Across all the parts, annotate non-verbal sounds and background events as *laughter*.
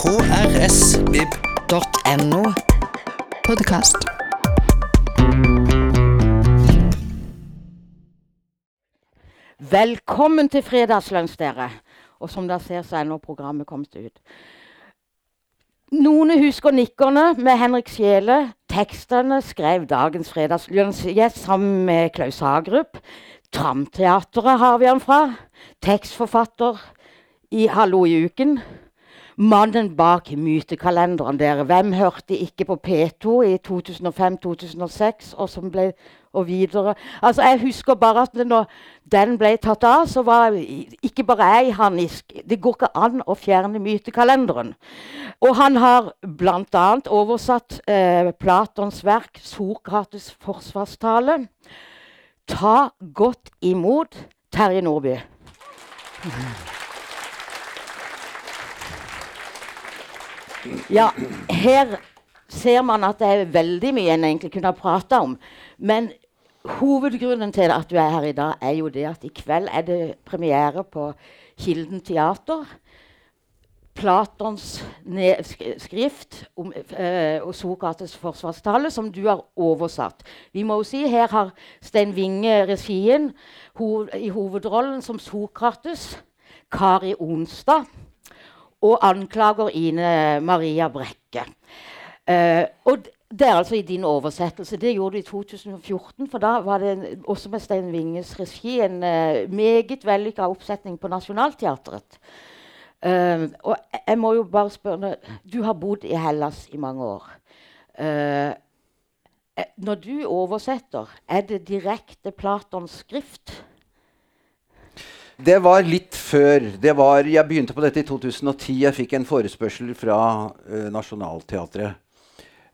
krsvib.no. Podkast. Velkommen til fredagslunsj, dere. Og som dere ser, så er nå programmet kommet ut. Noen husker nikkerne med Henrik Sjele. Tekstene skrev dagens fredagslunsjgjest sammen med Klaus Hagerup. Tramteatret har vi han fra. Tekstforfatter i Hallo i uken. Mannen bak mytekalenderen, dere. Hvem hørte ikke på P2 i 2005-2006, og som ble og videre. Altså, Jeg husker bare at når den ble tatt av, så var ikke bare jeg harnisk. Det går ikke an å fjerne mytekalenderen. Og han har bl.a. oversatt eh, Platons verk 'Sokrates forsvarstale'. Ta godt imot Terje Nordby. Ja, her ser man at det er veldig mye en egentlig kunne ha prata om. Men hovedgrunnen til at du er her i dag, er jo det at i kveld er det premiere på Kilden teater. Platons skrift om eh, og Sokrates forsvarstale, som du har oversatt. Vi må jo si Her har Stein Winge regien ho i hovedrollen som Sokrates. Kari Onstad. Og anklager Ine Maria Brekke. Uh, og det er altså i din oversettelse. Det gjorde du i 2014. For da var det også med Stein Winges regi en uh, meget vellykka oppsetning på Nationaltheatret. Uh, og jeg må jo bare spørre Du har bodd i Hellas i mange år. når du oversetter, er det direkte Platons skrift? Det var litt før. Var, jeg begynte på dette i 2010. Jeg fikk en forespørsel fra uh, Nationaltheatret.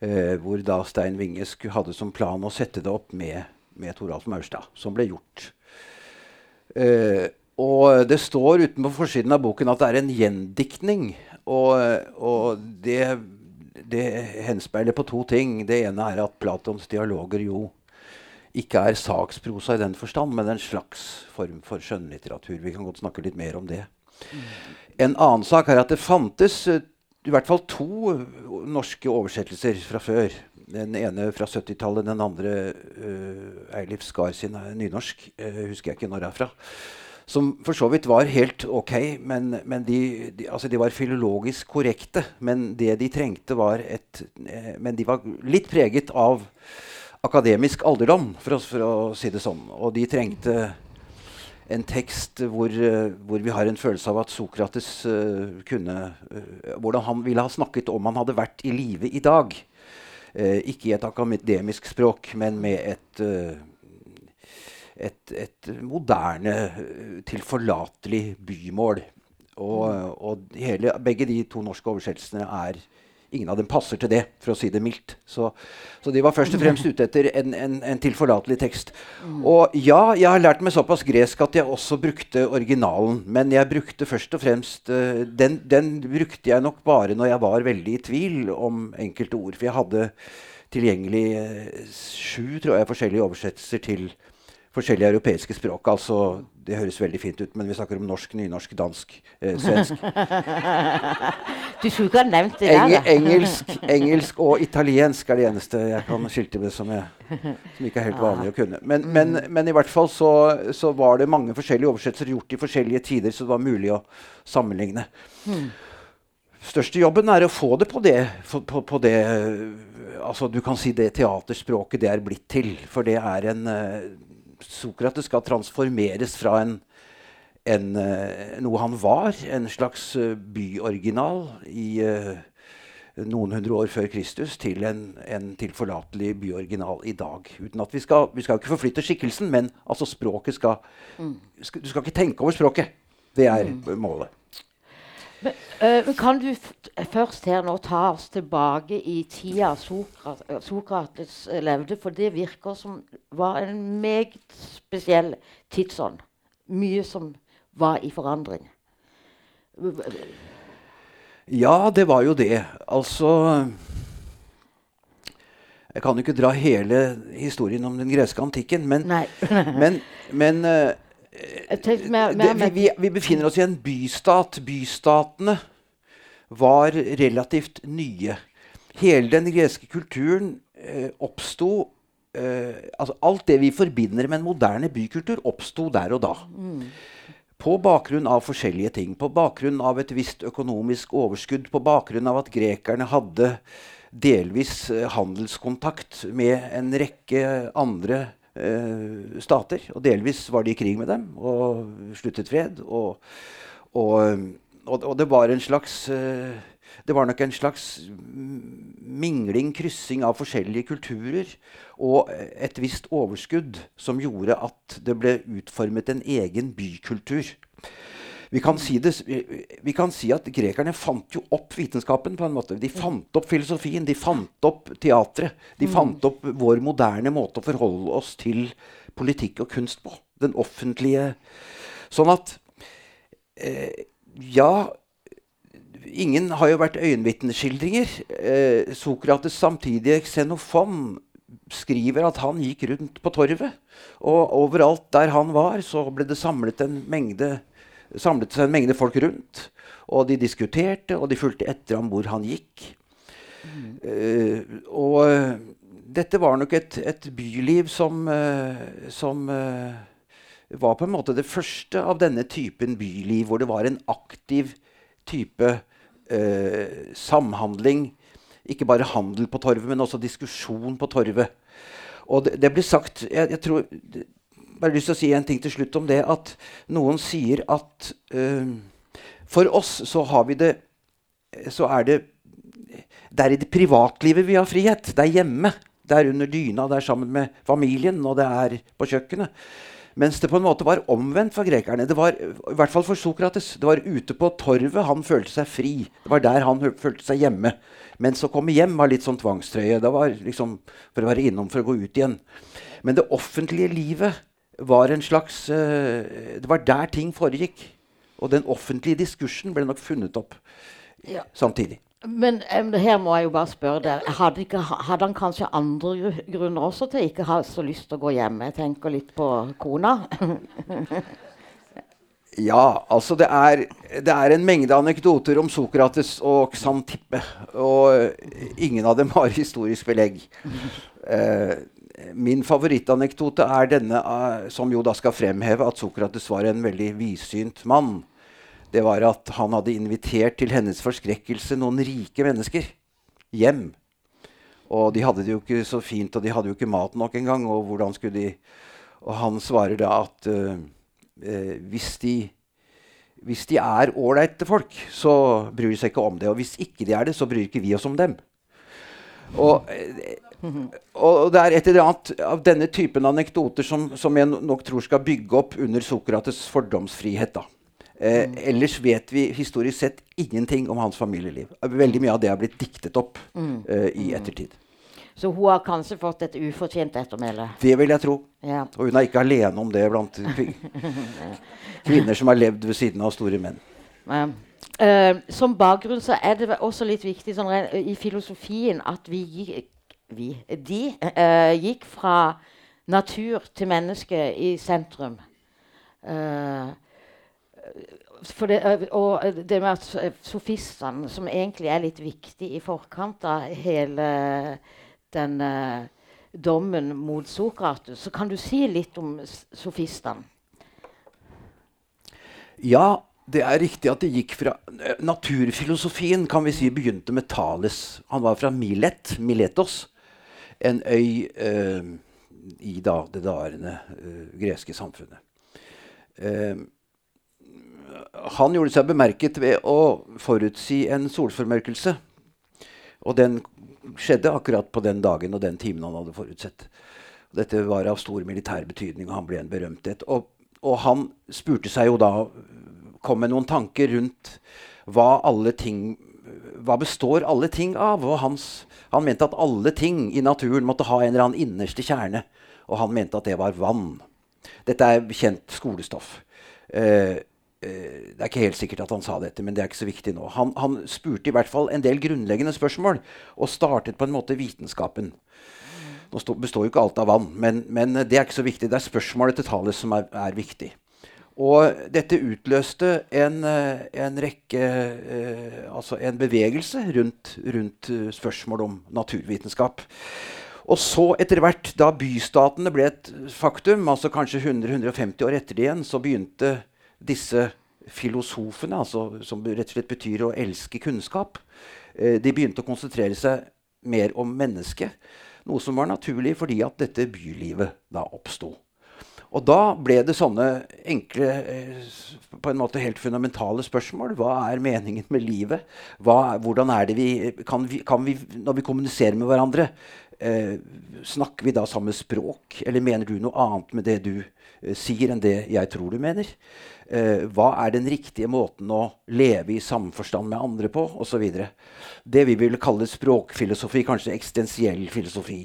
Uh, hvor da Stein Winge hadde som plan å sette det opp med, med Toralf Maurstad. Som ble gjort. Uh, og det står utenpå forsiden av boken at det er en gjendiktning. Og, og det, det henspeiler på to ting. Det ene er at Platons dialoger jo ikke er saksprosa i den forstand, men en slags form for skjønnlitteratur. Vi kan godt snakke litt mer om det. En annen sak er at det fantes uh, i hvert fall to norske oversettelser fra før. Den ene fra 70-tallet, den andre uh, Eilif Skar sin nynorsk. Uh, husker jeg ikke når jeg er fra. Som for så vidt var helt ok, men, men de, de, altså de, var filologisk korrekte. Men det de trengte, var et Men de var litt preget av akademisk alderdom, for å, for å, si det sånn. Og de trengte en tekst hvor, uh, hvor vi har en følelse av at Sokrates uh, kunne uh, Hvordan han ville ha snakket om han hadde vært i live i dag. ikke i et akademisk språk, men med et, et, et moderne, tilforlatelig bymål. Og, og hele, begge de to norske oversettelsene er Ingen av dem passer til det, for å si det mildt. Så, så de var først og fremst ute etter en, en, en tilforlatelig tekst. Og ja, jeg har lært meg såpass gresk at jeg også brukte originalen. Men jeg brukte først og fremst uh, den, den, brukte jeg nok bare når jeg var veldig i tvil om enkelte ord. For jeg hadde tilgjengelig uh, sju tror jeg, forskjellige oversettelser til forskjellige europeiske språk. Altså, det høres veldig fint ut, men vi snakker om norsk, nynorsk, dansk, eh, svensk. *laughs* du skulle ikke ha nevnt det Eng der. engelsk, engelsk og italiensk er det eneste jeg kan skilte med som, jeg, som ikke er helt vanlig å kunne. Men, men, mm. men i hvert fall så, så, var det mange forskjellige oversettelser gjort i forskjellige tider, så det var mulig å sammenligne. Hmm Største jobben er å få det på det, på, på det altså Du kan si det teaterspråket det er blitt til. For det er en uh, Sokrates skal transformeres fra en, en, uh, noe han var, en slags uh, byoriginal i uh, noen hundre år før Kristus, til en, en tilforlatelig byoriginal i dag. Uten at Vi skal, vi skal ikke forflytte skikkelsen, men altså språket skal, mm. skal Du skal ikke tenke over språket. Det er mm. målet. Men, uh, kan du først her nå ta oss tilbake i tida Sokrates, Sokrates levde? For det virker som var en meget spesiell tidsånd. Mye som var i forandring. Ja, det var jo det. Altså Jeg kan jo ikke dra hele historien om den greske antikken, men, *laughs* men, men Mer, mer, det, vi, vi, befinner oss i en bystat. Bystatene var relativt nye. Hele den greske kulturen eh, oppsto eh, altså Alt det vi forbinder med en moderne bykultur, oppsto der og da. På bakgrunn av forskjellige ting. På bakgrunn av et visst økonomisk overskudd. På bakgrunn av at grekerne hadde delvis eh, handelskontakt med en rekke andre eh, stater. Og delvis var de i krig med dem og sluttet fred. Og, og, og, det var en slags eh, det var nok en slags mingling, kryssing av forskjellige kulturer og et visst overskudd som gjorde at det ble utformet en egen bykultur. Vi kan, si det, vi kan si at grekerne fant jo opp vitenskapen. på en måte. De fant opp filosofien, de fant opp teatret. De fant opp vår moderne måte å forholde oss til politikk og kunst på. Den offentlige Sånn at eh, Ja, ingen har jo vært øyenvitneskildringer. Eh, Sokrates' samtidige Xenofon skriver at han gikk rundt på torvet. Og overalt der han var, så ble det samlet en mengde samlet seg en mengde folk rundt. Og de diskuterte, og de fulgte etter ham hvor han gikk. Mm. Uh, og uh, dette var nok et, et byliv som, uh, som var på en måte det første av denne typen byliv, hvor det var en aktiv type samhandling. Ikke bare handel på torvet, men også diskusjon på torvet. Og det, det blir sagt jeg, jeg tror bare lyst til å si en ting til slutt om det. At noen sier at uh, for oss så har vi det Så er det Det er i det privatlivet vi har frihet. Det er hjemme. Det er under dyna, det er sammen med familien, og det er på kjøkkenet. Mens det på en måte var omvendt for grekerne. Det var, I hvert fall for Sokrates. Det var ute på torvet han følte seg fri. Det var der han følte seg hjemme. Mens å komme hjem var litt sånn tvangstrøye. Det var liksom for å være innom for å gå ut igjen. Men det offentlige livet var en slags uh, Det var der ting foregikk. Og den offentlige diskursen ble nok funnet opp ja. samtidig. Men um, her må jeg jo bare spørre deg. Hadde, ikke, hadde, han kanskje andre grunner også til ikke ha så lyst til å gå hjem? Jeg tenker litt på kona. *laughs* ja, altså det er, det er, en mengde anekdoter om Sokrates og Xantippe. Og ingen av dem har historisk belegg. Uh, Min favorittanekdote er denne, uh, som jo da skal fremheve at Sokrates var en veldig vidsynt mann. Det var at han hadde invitert til hennes forskrekkelse noen rike mennesker hjem. Og de hadde det jo ikke så fint, og de hadde jo ikke mat nok engang. Og hvordan skulle de Og han svarer da at uh, hvis de hvis de er ålreite folk, så bryr de seg ikke om det. Og hvis ikke de er det, så bryr ikke vi oss om dem. Og og det er et eller annet av denne typen anekdoter som, som jeg nok tror skal bygge opp under Sokrates fordomsfrihet. Eh, mm. Ellers vet vi historisk sett ingenting om hans familieliv. Veldig mye av det har blitt diktet opp mm. eh, i mm. ettertid. Så hun har kanskje fått et ufortjent ettermæle? Det vil jeg tro. Ja. Og hun er ikke alene om det blant *laughs* kvinner som har levd ved siden av store menn. Ja. Uh, som bakgrunn så er det også litt viktig sånn, i filosofien at vi vi, de uh, gikk fra natur til menneske i sentrum. Uh, det, og det med at sofistene, som egentlig er litt viktig i forkant av hele den dommen mot Sokrates, så kan du si litt om sofistene? Ja, det er riktig at det gikk fra Naturfilosofien kan vi si begynte med Thales. Han var fra Milet, Miletos en øy eh, i da, det daværende eh, greske samfunnet. Eh, han gjorde seg bemerket ved å forutsi en solformørkelse. Og den skjedde akkurat på den dagen og den timen han hadde forutsett. Dette var av stor militær betydning, og han ble en berømthet. Og, og han spurte seg jo da Kom med noen tanker rundt hva alle ting Hva består alle ting av? Og hans han mente at alle ting i naturen måtte ha en eller annen innerste kjerne. Og han mente at det var vann. Dette er kjent skolestoff. Uh, det er ikke helt sikkert at han sa dette, men det er ikke så viktig nå. Han, han, spurte i hvert fall en del grunnleggende spørsmål og startet på en måte vitenskapen. Nå består jo ikke alt av vann, men, men, det er ikke så viktig. Det er spørsmålet til Thales som er, er viktig. Og dette utløste en, eh, en rekke eh, Altså en bevegelse rundt, rundt eh, spørsmål om naturvitenskap. Og så etter hvert, da bystatene ble et faktum, altså kanskje 100-150 år etter det igjen, så begynte disse filosofene, altså, som rett og slett betyr å elske kunnskap, de begynte å konsentrere seg mer om mennesket. Noe som var naturlig fordi at dette bylivet da oppsto. Og da ble det sånne enkle, eh, på en måte helt fundamentale spørsmål. Hva er meningen med livet? Hva, hvordan er det vi kan, vi kan, vi Når vi kommuniserer med hverandre, eh, snakker vi da samme språk? Eller mener du noe annet med det du eh, sier, enn det jeg tror du mener? Eh, hva er den riktige måten å leve i samforstand med andre på? Osv. Det vi ville kalle språkfilosofi, kanskje eksistensiell filosofi.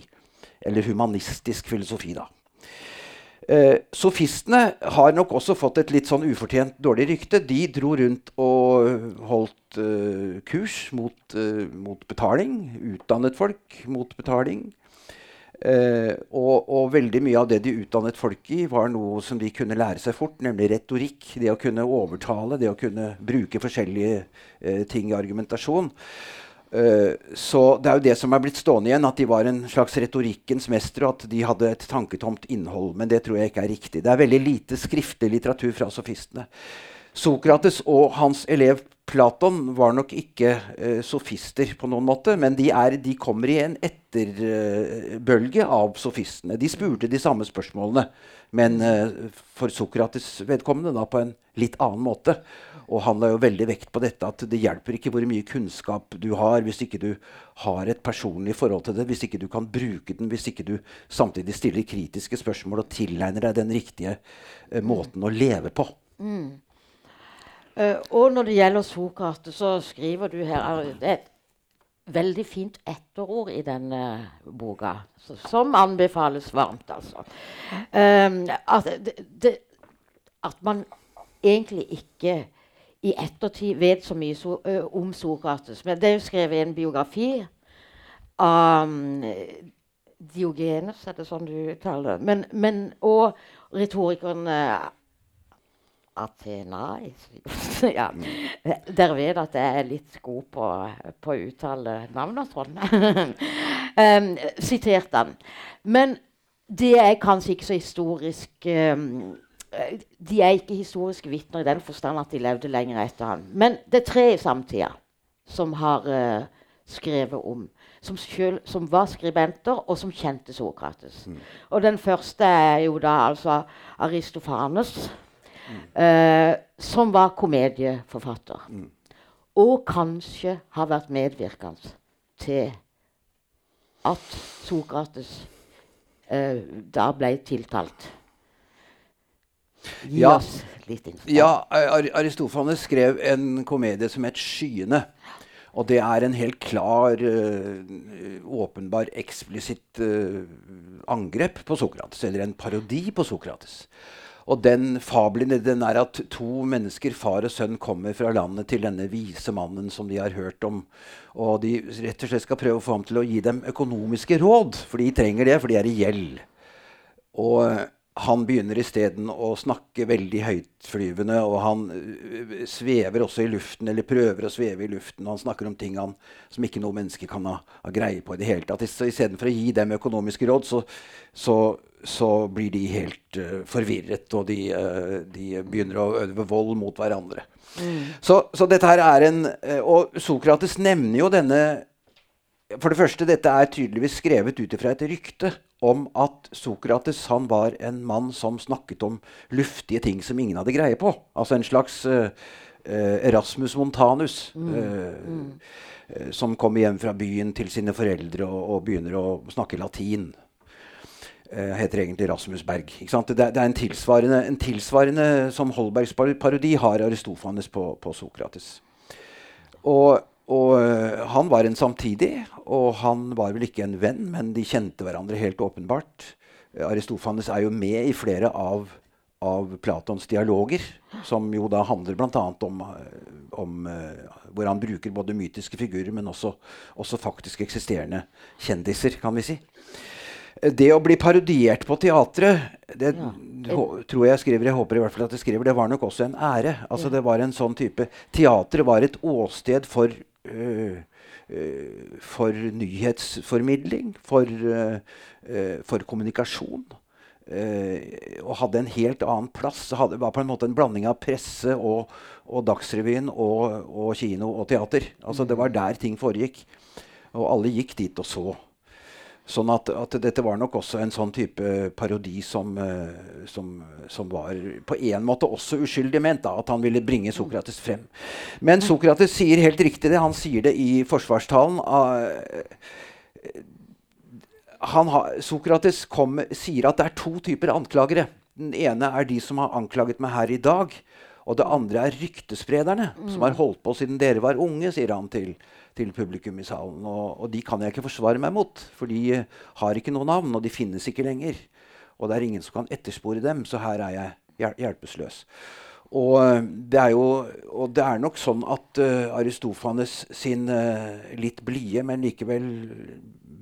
Eller humanistisk filosofi, da. Eh, sofistene har nok også fått et litt sånn ufortjent dårlig rykte. De dro rundt og holdt eh, kurs mot, eh, mot, betaling. Utdannet folk mot betaling. Eh, og, og, veldig mye av det de utdannet folk i, var noe som de kunne lære seg fort, nemlig retorikk. Det å kunne overtale, det å kunne bruke forskjellige eh, ting i argumentasjon. Uh, så det er jo det som er blitt stående igjen, at de var en slags retorikkens mestere, og at de hadde et tanketomt innhold. Men det tror jeg ikke er riktig. Det er veldig lite skriftlig litteratur fra sofistene. Sokrates og hans elev Platon var nok ikke uh, sofister på noen måte, men de, er, de kommer i en etterbølge uh, av sofistene. De spurte de samme spørsmålene, men for Sokrates vedkommende da på en litt annen måte. Og han la jo veldig vekt på dette at det hjelper ikke hvor mye kunnskap du har, hvis ikke du har et personlig forhold til det, hvis ikke du kan bruke den, hvis ikke du samtidig stiller kritiske spørsmål og tilegner deg den riktige uh, måten å leve på. Mm. Uh, og når det gjelder Sokrates, så skriver du her det er et veldig fint etterord i denne boka, som anbefales varmt, altså. Um, at, det, det, at man egentlig ikke i ettertid vet så mye so, uh, om Sokrates. Men det er jo skrevet i en biografi av um, Diogenes, er det sånn du uttaler det? Men, men, og retorikeren uh, Athenais *laughs* ja. Dere vet at jeg er litt god på, på å uttale navn og sånn. *laughs* um, siterte han. Men de er kanskje ikke så historisk um, de er ikke historiske vitner i den forstand at de levde lenger etter han. Men det er tre i samtida som har uh, skrevet om som, selv, som, var skribenter, og som kjente Sokrates. Mm. Og den første er jo da altså Aristofanes, uh, som var komedieforfatter. Mm. Og kanskje har vært medvirkende til at Sokrates uh, da ble tiltalt. Gi ja, oss litt info. Ja, Aristofanes skrev en komedie som het 'Skyene'. Og det er en helt klar, uh, åpenbar, eksplisitt uh, angrep på Sokrates. Eller en parodi på Sokrates. Og den fabelen den er at to mennesker, far og sønn, kommer fra landet til denne vise mannen som de har hørt om. Og de rett og slett skal prøve å få ham til å gi dem økonomiske råd, for de trenger det, for de er i gjeld. Og han begynner isteden å snakke veldig høytflyvende, og han uh, svever også i luften, eller prøver å sveve i luften. Han snakker om ting han, som ikke noe menneske kan ha, ha greie på i det hele tatt. Istedenfor å gi dem økonomiske råd, så, så, så blir de helt uh, forvirret, og de, uh, de, begynner å øve vold mot hverandre. Mm. Så, så, dette her er en Og Sokrates nevner jo denne For det første, dette er tydeligvis skrevet ut ifra et rykte om at Sokrates han var en mann som snakket om luftige ting som ingen hadde greie på. Altså en slags uh, Erasmus Montanus. Mm. Uh, mm. Som kommer hjem fra byen til sine foreldre og, og begynner å snakke latin. Uh, heter egentlig Rasmus Berg. Det, det, er en tilsvarende, en tilsvarende som Holbergs parodi har Aristofanes på, på Sokrates. Og og uh, han var en samtidig, og han var vel ikke en venn, men de kjente hverandre helt åpenbart. Uh, Aristofanes er jo med i flere av, av Platons dialoger, som jo da handler bl.a. om, om hvor han bruker både mytiske figurer, men også, også faktisk eksisterende kjendiser, kan vi si. Det å bli parodiert på teatret, det Ja. tror jeg skriver, jeg håper i hvert fall at jeg skriver, det var nok også en ære. Altså Det var en sånn type Teatret var et åsted for øh, øh, for nyhetsformidling, for, øh, for kommunikasjon. og hadde en helt annen plass. Det hadde, var på en måte en blanding av presse og, og Dagsrevyen og, og kino og teater. Altså Det var der ting foregikk. Og alle gikk dit og så. Sånn at, at dette var nok også en sånn type parodi som, eh, som, som var på en måte også uskyldig ment. da, At han ville bringe Sokrates frem. Men Sokrates sier helt riktig det. Han sier det i forsvarstalen. eh, han har, Sokrates kom, sier at det er to typer anklagere. Den ene er de som har anklaget meg her i dag. Og det andre er ryktesprederne, som har holdt på siden dere var unge, sier han til, til publikum i salen. Og, og de kan jeg ikke forsvare meg mot, for de eh, har ikke noe navn, og de finnes ikke lenger. Og det er ingen som kan etterspore dem, så her er jeg hjel hjelpeløs. Og eh, det er jo og det er nok sånn at uh, Aristofanes sin uh, litt blide, men likevel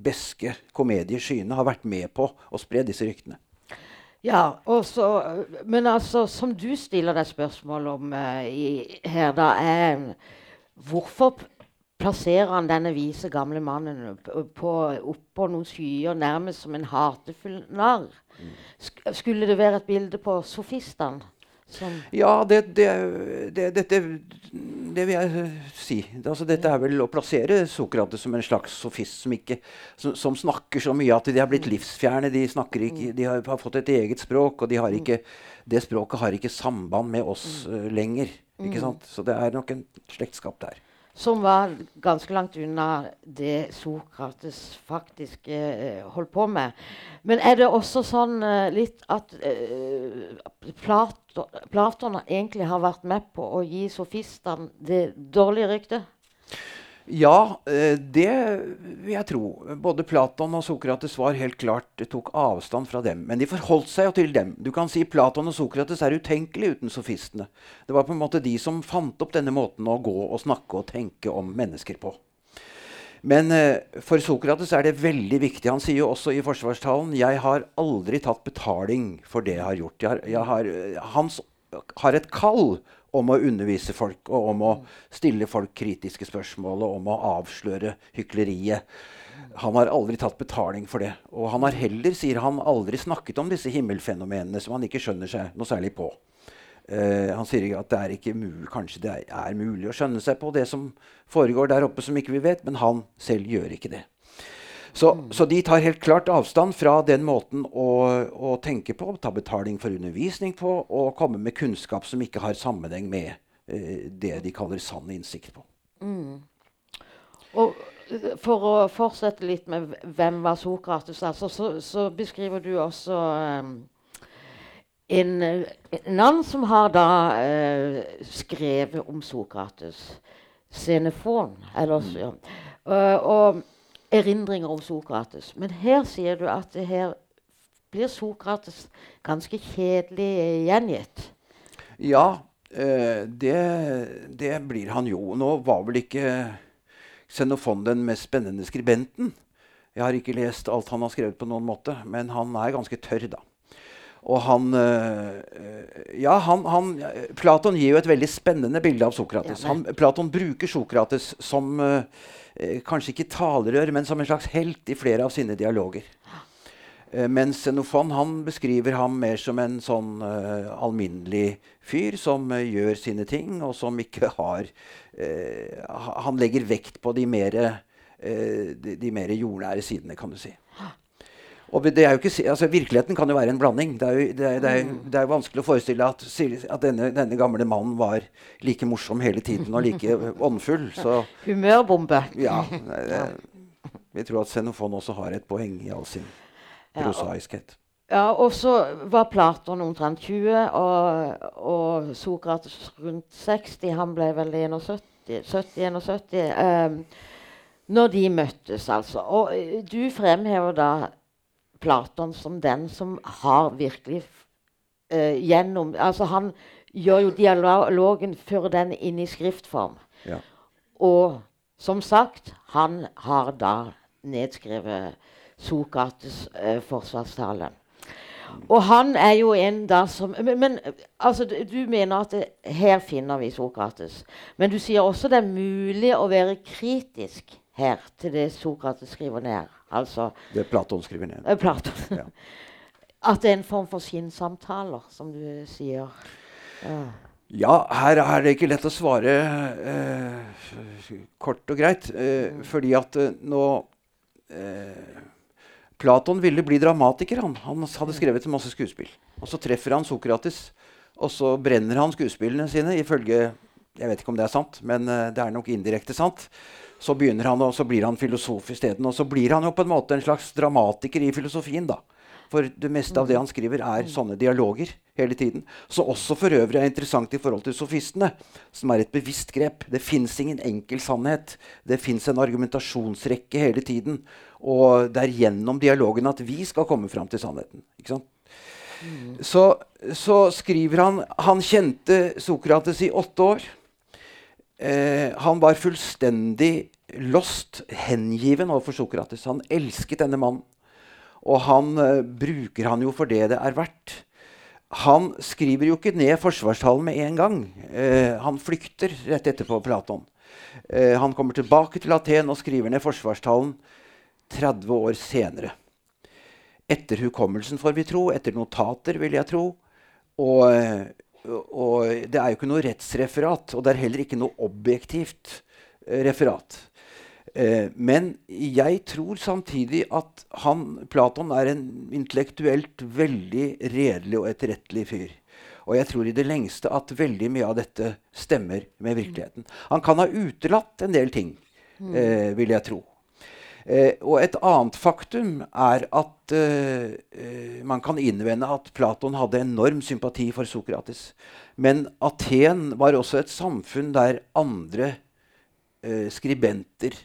beske komedie 'Skyene' har vært med på å spre disse ryktene. Ja, og så, men altså, som du stiller deg spørsmål om uh, i, her, da, er hvorfor plasserer han denne vise, gamle mannen oppå noen skyer nærmest som en hatefull narr? Sk skulle det være et bilde på sofistene? Som, Ja, det, det, det, dette det vil jeg eh, si. Altså, dette er vel å plassere Sokrates som en slags sofist som, ikke, som, som snakker så mye at de har blitt livsfjerne. De, ikke, de har, har fått et eget språk, og de har ikke, det språket har ikke samband med oss uh, lenger. Så det er nok en slektskap der. Som var ganske langt unna det Sokrates faktisk eh, holdt på med. Men er det også sånn eh, litt at eh, Platon, Platon egentlig har vært med på å gi sofistene det dårlige ryktet? Ja, eh, det vil jeg tro. Både Platon og Sokrates var helt klart tok avstand fra dem. Men de forholdt seg jo til dem. Du kan si Platon og Sokrates er utenkelig uten sofistene. Det var på en måte de som fant opp denne måten å gå og snakke og tenke om mennesker på. Men eh, for Sokrates er det veldig viktig. Han sier jo også i forsvarstalen jeg har aldri tatt betaling for det jeg har gjort. Jeg har, jeg har, hans han har et kall om å undervise folk og om å stille folk kritiske spørsmål og om å avsløre hykleriet. Han har aldri tatt betaling for det. Og han har heller, sier han, aldri snakket om disse himmelfenomenene som han ikke skjønner seg noe særlig på. Uh, han sier at det er ikke mu kanskje det er mulig å skjønne seg på det som foregår der oppe som ikke vi vet, men han selv gjør ikke det. Så, så de tar helt klart avstand fra den måten å, å tenke på, ta betaling for undervisning på, og komme med kunnskap som ikke har sammenheng med eh, det de kaller sann innsikt på. Og eh, for å fortsette litt med hvem var Sokrates, altså, så, så beskriver du også um, en, eh, en annen som har da eh, skrevet om Sokrates. Xenofon. Eller, s- ja. Uh, og erindringer om Sokrates. Men her sier du at det her blir Sokrates ganske kjedelig gjengitt. Ja, eh, det, det blir han jo. Nå var vel ikke Xenofon den mest spennende skribenten. Jeg har ikke lest alt han har skrevet på noen måte, men han er ganske tørr, da. Og han eh, Ja, han, han Platon gir jo et veldig spennende bilde av Sokrates. Han, Platon bruker Sokrates som eh, eh, kanskje ikke talerør, men som en slags helt i flere av sine dialoger. Eh, mens Xenofon han beskriver ham mer som en sånn uh, alminnelig fyr som uh, gjør sine ting, og som ikke har uh, Han legger vekt på de mer, eh, de, de mer jordnære sidene, kan du si. Og det er jo ikke, altså Virkeligheten kan jo være en blanding. Det er jo, det er, det er, det er vanskelig å forestille at, at denne, denne gamle mannen var like morsom hele tiden og like åndfull. Så *laughs* Humørbombe. ja. det- det- Vi tror at Xenofon også har et poeng i all sin prosaiskhet. Ja, og så var Platon omtrent 20, og, og Sokrates rundt 60. Han ble vel 71, 70-71 um, når de møttes, altså. Og eh, du fremhever da Platon som den som har virkelig uh, gjennom Altså, han gjør jo dialogen, fører den inn i skriftform. Ja. Og som sagt, han har da nedskrevet Sokrates uh, forsvarstale. Og han er jo en da som Men, men altså, du, du mener at det, her finner vi Sokrates. Men du sier også det er mulig å være kritisk her til det Sokrates skriver ned. Altså Det Platon skriver ned. Platon. Ja. At det er en form for skinnsamtaler, som du sier. Ja. Ja, her er det ikke lett å svare eh, kort og greit. Eh, fordi at eh, nå eh, Platon ville bli dramatiker. Han, han hadde skrevet masse skuespill. Og så treffer han Sokrates, og så brenner han skuespillene sine ifølge Jeg vet ikke om det er sant, men eh, det er nok indirekte sant. Så han, og så blir han filosof isteden. Og så blir han jo på en måte en slags dramatiker i filosofien, da. For det meste av det han skriver, er sånne dialoger hele tiden. Så også for øvrig er interessant i forhold til sofistene, som er et bevisst grep. Det fins ingen enkel sannhet. Det fins en argumentasjonsrekke hele tiden. Og det er gjennom dialogen at vi skal komme fram til sannheten. Ikke sant? Så, så skriver han Han kjente Sokrates i åtte år. Eh, han var fullstendig lost, hengiven overfor Sokrates. Han elsket denne mannen. Og han eh, bruker han jo for det det er verdt. Han skriver jo ikke ned forsvarstalen med en gang. Eh, han flykter rett etterpå Platon. Eh, han kommer tilbake til Aten og skriver ned forsvarstalen 30 år senere. Etter hukommelsen, får vi tro. Etter notater, vil jeg tro. Og, eh, og det er jo ikke noe rettsreferat, og det er heller ikke noe objektivt eh, referat. Eh, men jeg tror samtidig at han, Platon er en intellektuelt veldig redelig og etterrettelig fyr. Og jeg tror i det lengste at veldig mye av dette stemmer med virkeligheten. Han kan ha utelatt en del ting, eh, vil jeg tro. Eh, og et annet faktum er at eh, eh, man kan innvende at Platon hadde enorm sympati for Sokrates. Men Aten var også et samfunn der andre eh, skribenter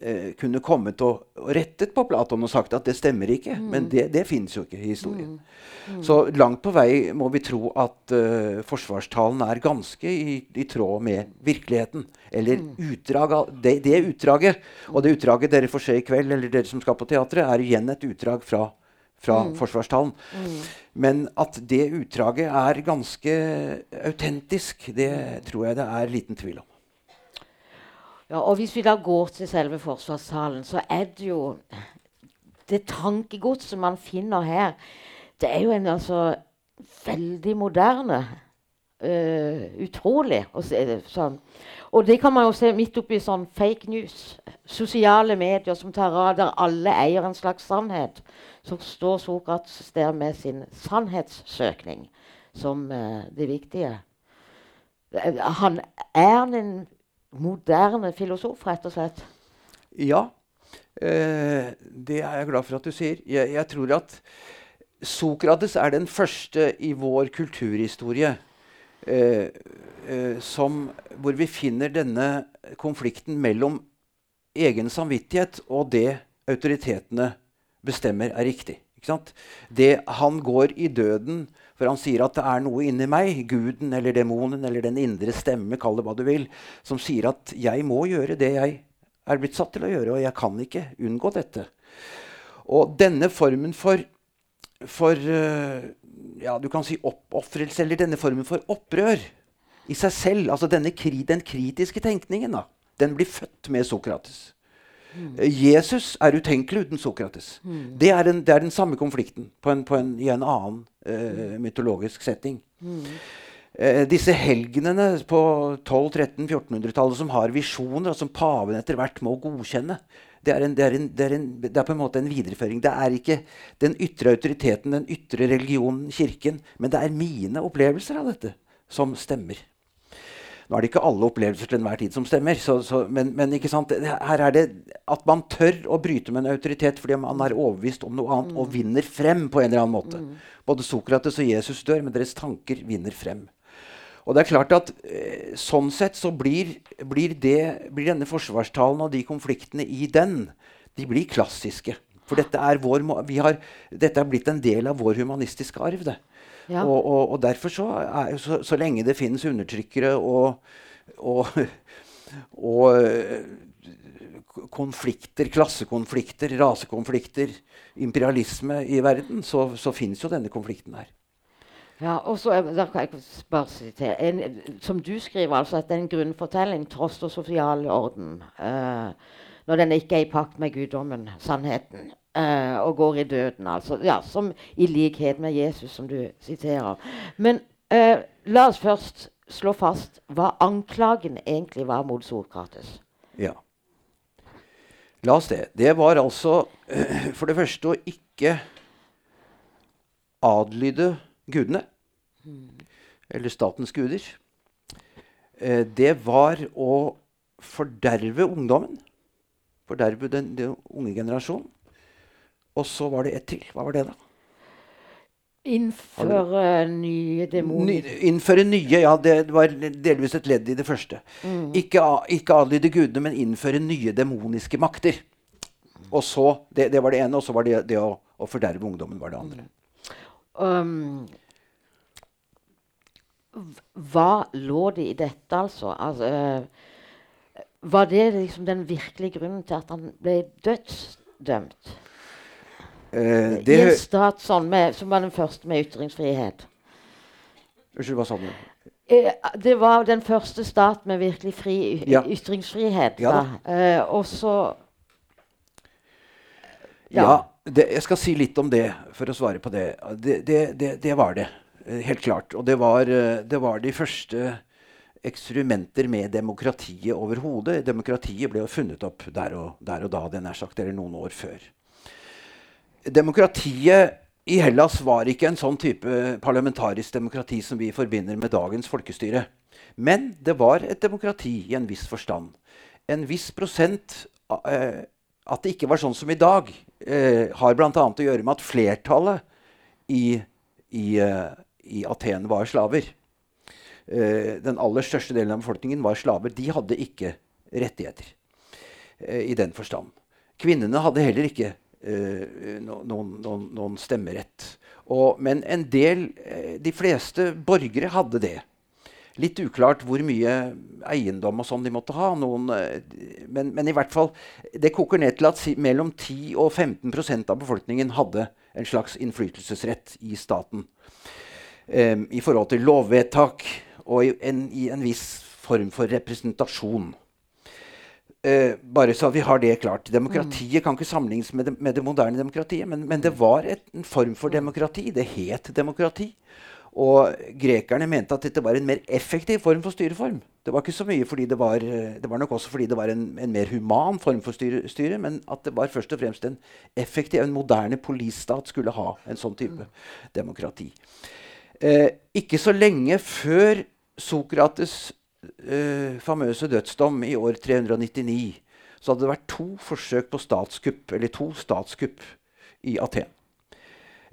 eh, kunne kommet og, og rettet på Platon og sagt at det stemmer ikke. Men det, det fins jo ikke i historien. Så langt på vei må vi tro at uh, forsvarstalen er ganske i, i tråd med virkeligheten. Eller utdrag av det, det utdraget. Og det utdraget dere får se i kveld, eller dere som skal på teatret, er igjen et utdrag fra, fra forsvarstalen. Men at det utdraget er ganske autentisk, det tror jeg det er liten tvil om. Ja, og Hvis vi da går til selve forsvarssalen, så er det jo Det tankegodset man finner her, det er jo en altså veldig moderne. uh, utrolig å se det sånn. Og det kan man jo se midt oppi sånn fake news. Sosiale medier som tar av der alle eier en slags sannhet. Så står Sokrates der med sin sannhetssøkning som uh, det viktige. Han er en moderne filosof, rett og slett. Ja, eh, det er jeg glad for at du sier. Jeg, jeg tror at Sokrates er den første i vår kulturhistorie eh, eh, som, hvor vi finner denne konflikten mellom egen samvittighet og det autoritetene bestemmer er riktig. Det Han går i døden for han sier at det er noe inni meg, guden eller demonen eller den indre stemme, kall det hva du vil, som sier at jeg må gjøre det jeg er blitt satt til å gjøre, og jeg kan ikke unngå dette. Og denne formen for, for uh, ja, du kan si oppofrelse, eller denne formen for opprør i seg selv, altså denne den kritiske tenkningen, da, den blir født med Sokrates. Jesus er utenkelig uten Sokrates. Det, er den, det, er den, samme konflikten på en, på en, i en annen uh, mytologisk setting. Uh, disse helgenene på 1200-1300-1400-tallet som har visjoner, og som paven etter hvert må godkjenne, det er, en, det, er en, det, er en, det er, på en måte en videreføring. Det er ikke den ytre autoriteten, den ytre religionen, kirken, men det er mine opplevelser av dette som stemmer. Nå er det ikke alle opplevelser til enhver tid som stemmer. Så, så, men, men her er det at man tør å bryte med en autoritet fordi man er overbevist om noe annet mm. og vinner frem på en eller annen måte. Mm. Både Sokrates og Jesus dør, men deres tanker vinner frem. Og det er klart at eh, Sånn sett så blir, blir, det, blir, denne forsvarstalen og de konfliktene i den de blir klassiske. For dette er, vår, har, dette er blitt en del av vår humanistiske arv. det. Ja. Og, og, og, derfor så, er, så, så, lenge det finnes undertrykkere og, *laughs* og eh, konflikter, klassekonflikter, rasekonflikter, imperialisme i verden, så, så finnes jo denne konflikten her. Ja, og så er- da kan jeg bare sitere en, Som du skriver, altså at det er en grunnfortelling tross den sosiale orden. Uh, når den ikke er i pakt med guddommen, sannheten, eh, og går i døden. altså, ja, Som i likhet med Jesus, som du siterer. Men eh, la oss først slå fast hva anklagen egentlig var mot Sokrates. Ja. La oss det. Det var altså *clears throat* for det første å ikke adlyde gudene. Eller statens guder. Eh, det var å forderve ungdommen. Forderve den, den unge generasjonen. Og så var det ett til. Hva var det, da? Innføre nye Ny, innføre nye. Ja, det var delvis et ledd i det første. Ikke, a- ikke adlyde gudene, men innføre nye demoniske makter. Og så, Det, det var det ene, og så var det det å, å forderve ungdommen. var det andre. Um, hva lå det i dette, altså? altså eh, var det liksom den virkelige grunnen til at han ble dødsdømt? Eh, I en stat sånn med, som var den første med ytringsfrihet. Unnskyld, hva sa du? Eh, det var den første stat med virkelig fri Ja. ytringsfrihet. Ja da. Eh, og så Ja, det, jeg skal si litt om det for å svare på det. Det, det, det, var det. Helt klart. Og det var, det var de første eksperimenter med demokratiet overhodet. Demokratiet ble jo funnet opp der og, der og da, det nær sagt, eller noen år før. Demokratiet i Hellas var ikke en sånn type parlamentarisk demokrati som vi forbinder med dagens folkestyre. Men det var et demokrati i en viss forstand. En viss prosent eh, At det ikke var sånn som i dag, eh, har bl.a. å gjøre med at flertallet i, i, eh, i Aten var slaver. Eh, den aller største delen av befolkningen var slaver. De hadde ikke rettigheter eh, i den forstand. Kvinnene hadde heller ikke noen, noen, noen stemmerett. Og, men en del, eh, de fleste borgere hadde det. Litt uklart hvor mye eiendom og sånn de måtte ha. Noen, eh, men, men i hvert fall, det koker ned til at si, mellom 10 og 15% av befolkningen hadde en slags innflytelsesrett i staten. Um, I forhold til lovvedtak og i en, i en viss form for representasjon. Eh, bare så vi har det klart. Demokratiet kan ikke sammenlignes med med det moderne demokratiet, men, men det var et, en form for demokrati. Det het demokrati. Og grekerne mente at dette var en mer effektiv form for styreform. Det var ikke så mye fordi det var, eh, det var nok også fordi det var en, en mer human form for styre, styre, men at det var først og fremst en effektiv, en moderne polisstat skulle ha en sånn type demokrati. Eh, ikke så lenge før Sokrates' eh, famøse dødsdom i år 399 så hadde det vært to forsøk på statskupp, eller to statskupp i Aten.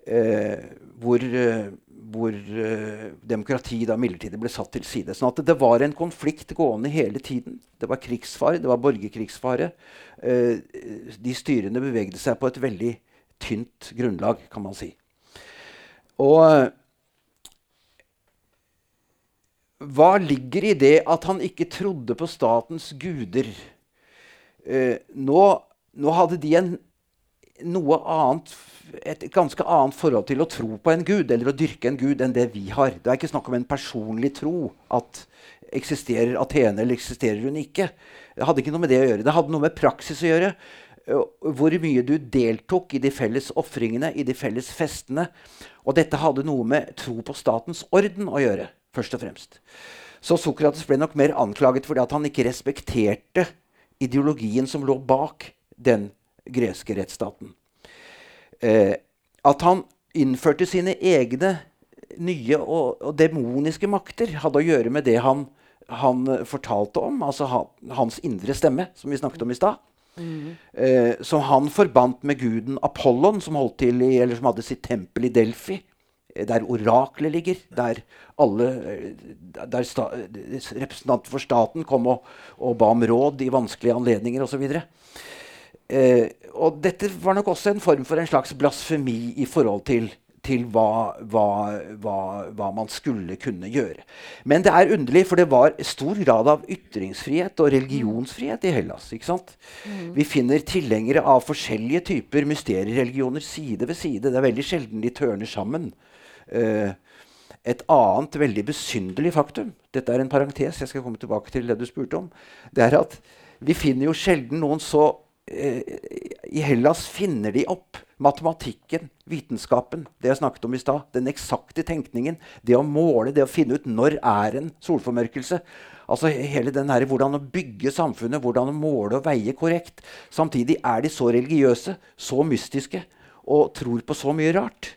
Eh, hvor eh, hvor eh, demokrati da midlertidig ble satt til side. Sånn at det, var en konflikt gående hele tiden. Det var krigsfare, det var borgerkrigsfare. Eh, de styrende bevegde seg på et veldig tynt grunnlag, kan man si. Og eh, hva ligger i det at han ikke trodde på statens guder? Eh, nå, nå hadde de en noe annet, et ganske annet forhold til å tro på en gud eller å dyrke en gud enn det vi har. Det er ikke snakk om en personlig tro. at Eksisterer Atene, eller eksisterer hun ikke? Det hadde ikke noe med det å gjøre. Det hadde noe med praksis å gjøre. Hvor mye du deltok i de felles ofringene, i de felles festene. Og dette hadde noe med tro på statens orden å gjøre, først og fremst. Så Sokrates ble nok mer anklaget fordi at han ikke respekterte ideologien som lå bak den greske rettsstaten. Eh, at han innførte sine egne nye og, og demoniske makter, hadde å gjøre med det han, han fortalte om, altså ha, hans indre stemme, som vi snakket om i stad. Eh, som han forbandt med guden Apollon, som, holdt til i, eller som hadde sitt tempel i Delfi. Der oraklet ligger, der alle eh, der sta, representanter for staten kom og, og ba om råd i vanskelige anledninger osv. Eh, og dette var nok også en form for en slags blasfemi i forhold til, til hva, hva, hva, hva, man skulle kunne gjøre. Men det er underlig, for det var stor grad av ytringsfrihet og religionsfrihet i Hellas. ikke sant? Mm. Vi finner tilhengere av forskjellige typer mysteriereligioner side ved side. Det er veldig sjelden de tørner sammen. Uh, et annet veldig besynderlig faktum Dette er en parentes, jeg skal komme tilbake til det du spurte om. Det er at vi finner jo sjelden noen så eh, I Hellas finner de opp matematikken, vitenskapen, det jeg snakket om i stad. Den eksakte tenkningen. Det å måle, det å finne ut når er en solformørkelse. Altså hele den her, Hvordan å bygge samfunnet, hvordan å måle og veie korrekt. Samtidig er de så religiøse, så mystiske og tror på så mye rart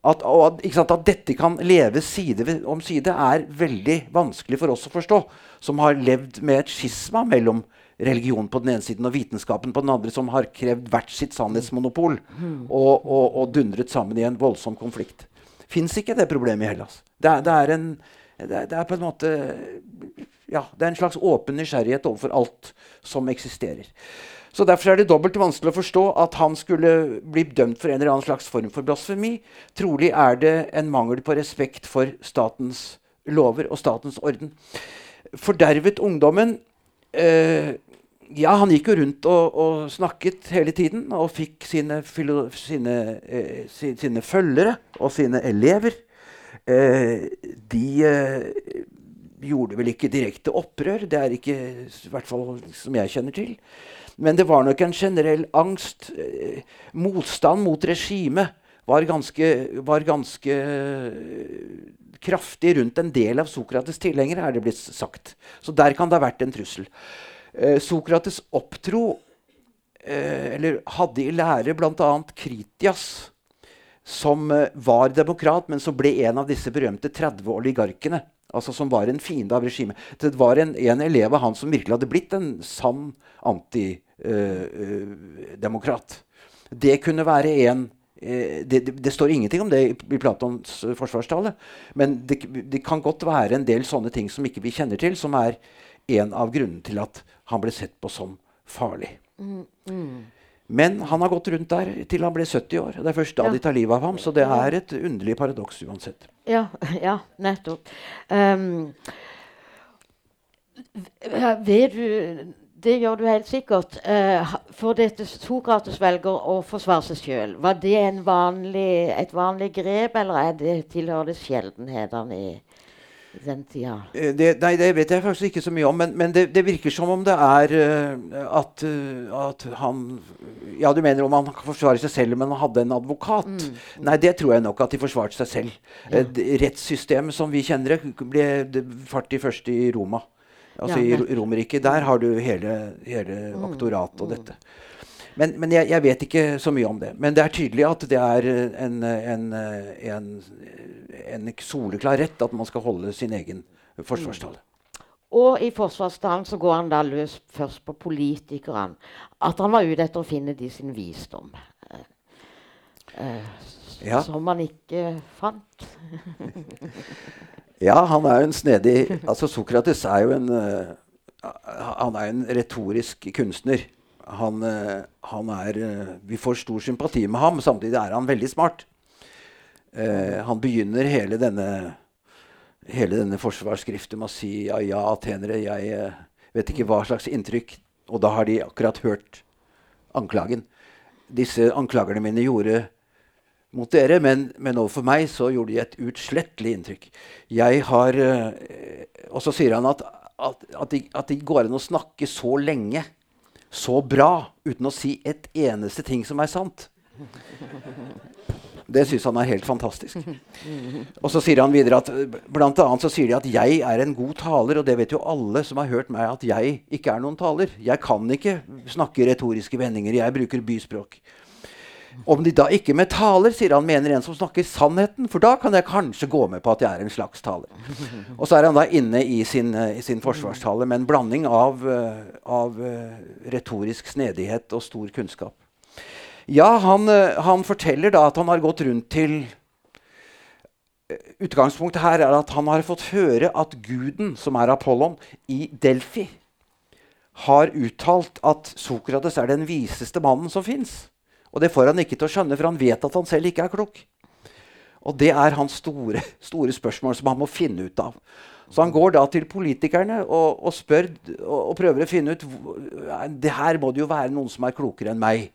at, at, at, dette kan leve side om side, er veldig vanskelig for oss å forstå. Som har levd med et skisma mellom religion på den ene siden og vitenskapen på den andre, som har krevd hvert sitt sannhetsmonopol og, og, og dundret sammen i en voldsom konflikt. Fins ikke det problemet i Hellas. Det er, det er, en, det er, det er på en måte ja, det er en slags åpen nysgjerrighet overfor alt som eksisterer. Så Derfor er det dobbelt vanskelig å forstå at han skulle bli dømt for en eller annen slags form for blasfemi. Trolig er det en mangel på respekt for statens lover og statens orden. Fordervet ungdommen eh, Ja, han gikk jo rundt og, og, snakket hele tiden og fikk sine, sine, eh, sine følgere og sine elever. Eh, de eh, gjorde vel ikke direkte opprør. Det er ikke i hvert fall som jeg kjenner til. Men det var nok en generell angst. Eh, motstand mot regimet var ganske, var ganske eh, kraftig rundt en del av Sokrates' tilhengere, er det blitt sagt. Så der kan det ha vært en trussel. Eh, Sokrates opptro, eller hadde i lære bl.a. Kritias, som var demokrat, men som ble en av disse berømte 30 oligarkene altså som var en fiende av regimet. Det var en, en, elev av han som virkelig hadde blitt en sann antidemokrat. Uh, uh, det kunne være en uh, det, det, det, står ingenting om det i, i Platons forsvarstale. Men det, det, kan godt være en del sånne ting som ikke vi kjenner til, som er en av grunnene til at han ble sett på som farlig. Mm, mm. Men han har gått rundt der til han ble 70 år. Det er først da ja. de tar livet av ham. Så det er et underlig paradoks uansett. Ja, *laughs* ja nettopp. Um, vet du det gjør du helt sikkert. Uh, for dette Sokrates velger å forsvare seg sjøl. Var det vanlig, et vanlig grep, eller er det, tilhører det sjeldenhetene i den tida? Eh, det, nei, det vet jeg faktisk ikke så mye om. Men, men det, det, virker som om det er uh, at, at, han Ja, du mener om han kan forsvare seg selv, men han hadde en advokat? Mm. Nei, det tror jeg nok at de forsvarte seg selv. Ja. Rettssystemet som vi kjenner det, ble fart i første i Roma. Altså ja, i Romerike Der har du hele, hele mm. aktoratet og mm. dette. Men, men jeg, jeg, vet ikke så mye om det. Men det er tydelig at det er en, en, en, en soleklar rett at man skal holde sin egen forsvarstale. Mm. Og i forsvarstalen så går han da løs først på politikerne. At han var ute etter å finne de sin visdom. Eh, eh, ja. Som han ikke fant. *laughs* ja, han er jo en snedig Altså Sokrates er jo en uh, Han er en retorisk kunstner han, uh, han er, uh, vi får stor sympati med ham. Samtidig er han veldig smart. Han begynner hele denne, hele denne forsvarsskriften med å si ja, ja, atenere, jeg vet ikke hva slags inntrykk Og da har de akkurat hørt anklagen. Disse anklagerne mine gjorde mot dere, men, men overfor meg så gjorde de et utslettelig inntrykk. Jeg har uh, Og så sier han at, at, at, de, det går an å snakke så lenge så bra uten å si et eneste ting som er sant. Det syns han er helt fantastisk. Og så sier han videre at blant annet så sier de at jeg er en god taler, og det vet jo alle som har hørt meg, at jeg ikke er noen taler. Jeg kan ikke snakke retoriske vendinger. Jeg bruker byspråk. Om de da ikke med taler, sier han, mener en som snakker sannheten, for da kan jeg kanskje gå med på at jeg er en slags taler. Og så er han da inne i sin, uh, i sin forsvarstale med en blanding av, uh, av uh, retorisk snedighet og stor kunnskap. Ja, han, han, forteller da at han har gått rundt til Utgangspunktet her er at han har fått høre at guden, som er Apollon, i Delfi har uttalt at Sokrates er den viseste mannen som fins. Og det får han ikke til å skjønne, for han vet at han selv ikke er klok. Og det er hans store, store spørsmål som han må finne ut av. Så han går da til politikerne og, og spør og, og, prøver å finne ut det her må det jo være noen som er klokere enn meg.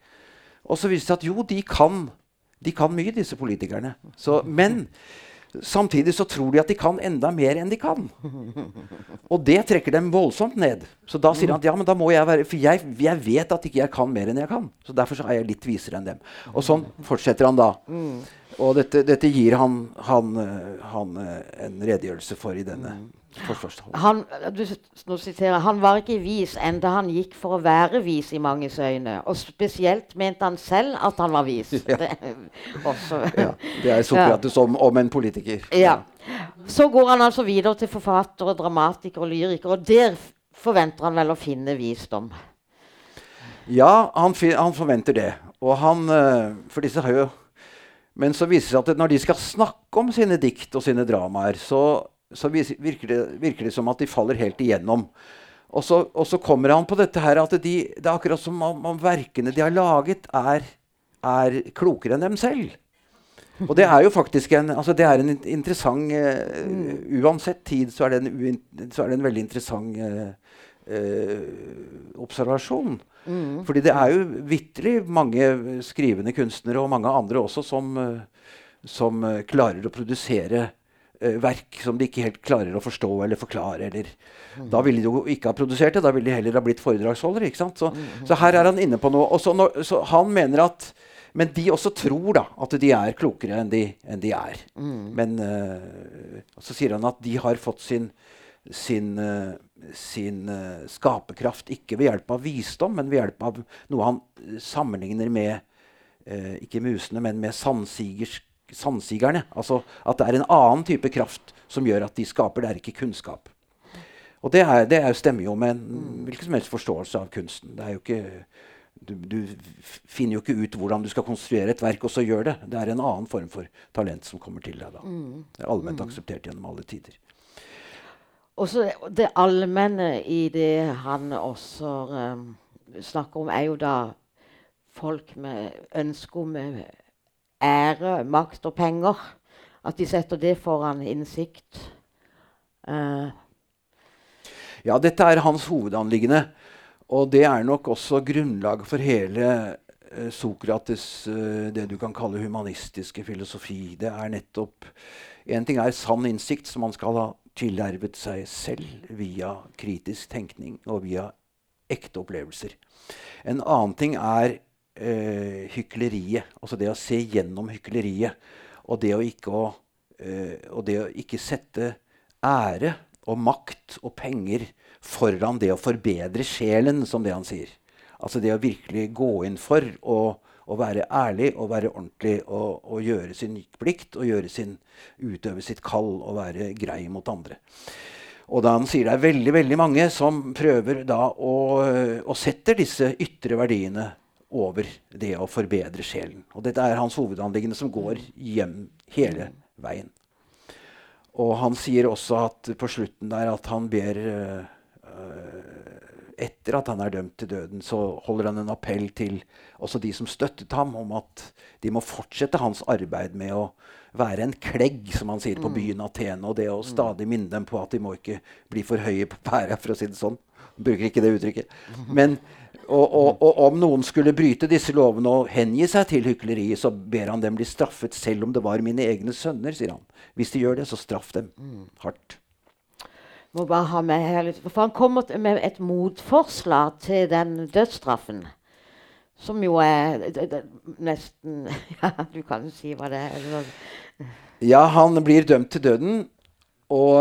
Og så viser det seg at jo, de kan, de kan mye, disse politikerne. Så, men samtidig så tror de at de kan enda mer enn de kan. Og det trekker dem voldsomt ned. Så da sier han at ja, men da må jeg være For jeg, jeg vet at ikke jeg kan mer enn jeg kan. Så derfor så er jeg litt visere enn dem. Og sånn fortsetter han da. Og dette, dette gir han, han, eh, han, eh, en redegjørelse for i denne mm. Han, du, siterer, han var ikke vis enda han gikk for å være vis i manges øyne. Og spesielt mente han selv at han var vis. Ja. *laughs* Det, ja, det er Sokrates om, om, en politiker. Ja. Så går han altså videre til forfattere, dramatikere og lyrikere. Og der forventer han vel å finne visdom. Ja, han, han forventer det. Og han eh, For disse har jo men så viser det seg at når de skal snakke om sine dikt og sine dramaer, så, så virker, det, virker, det, som at de faller helt igjennom. Og så, og så kommer han på dette her at de, det er akkurat som om, om verkene de har laget, er, er, klokere enn dem selv. Og det er jo faktisk en, altså det er en interessant uh, Uansett tid så er det en, så er det en veldig interessant uh, uh, observasjon. Mm. Fordi det er jo vitterlig mange skrivende kunstnere, og mange andre også, som, som klarer å produsere verk som de ikke helt klarer å forstå eller forklare. Eller. Mm. Da ville de jo ikke ha produsert det, da ville de heller ha blitt foredragsholdere. ikke sant? Så, mm. så her er han inne på noe. Og så, når, så han mener at men de også tror da at de er klokere enn de, enn de er. Mm. Men uh, så sier han at de har fått sin, sin, uh, sin uh, skaperkraft ikke ved hjelp av visdom, men ved hjelp av noe han sammenligner med ikke musene, men med sandsigerne. Altså at det er en annen type kraft som gjør at de skaper. Det er ikke kunnskap. Og det, er, det er, stemmer jo med en hvilken som helst forståelse av kunsten. Det er jo ikke, du, du, finner jo ikke ut hvordan du skal konstruere et verk, og så gjør det. Det er en annen form for talent som kommer til deg da. Mm. Det er allment akseptert gjennom alle tider. Og så Det allmenne i det han også um, snakker om, er jo da folk med ønske om eh, ære, makt og penger. At de setter det foran innsikt. Uh. Ja, dette er hans hovedanliggende. Og det er nok også grunnlaget for hele uh, Sokrates, uh, det du kan kalle humanistiske filosofi. Det er nettopp En ting er sann innsikt, som man skal ha tilhervet seg selv via kritisk tenkning og via ekte opplevelser. En annen ting er eh, hykleriet. Altså det å se gjennom hykleriet. Og det å ikke, å, eh, og det å ikke sette ære og makt og penger foran det å forbedre sjelen, som det han sier. Altså det å virkelig gå inn for å å være ærlig og være ordentlig og, og, gjøre sin plikt og sin, utøve sitt kall og være grei mot andre. Og da han sier det er veldig veldig mange som prøver da å, å sette disse ytre verdiene over det å forbedre sjelen. Og dette er hans hovedanliggende som går hjem hele veien. Og han sier også at på slutten der at han ber uh, etter at han er dømt til døden, så holder han en appell til også de som støttet ham, om at de må fortsette hans arbeid med å være en klegg, som han sier på mm. byen Atene. Og det å stadig minne dem på at de må ikke bli for høye på pæra, for å si det sånn. Bruker ikke det uttrykket. Men, og, og, og, om noen skulle bryte disse lovene og hengi seg til hykleriet, så ber han dem bli straffet, selv om det var mine egne sønner, sier han. Hvis de gjør det, så straff dem hardt må bare ha med her litt, For han kommer med et motforslag til den dødsstraffen. Som jo er det, det, nesten *laughs* Ja, du kan jo si hva det er. Ja, han blir dømt til døden. Og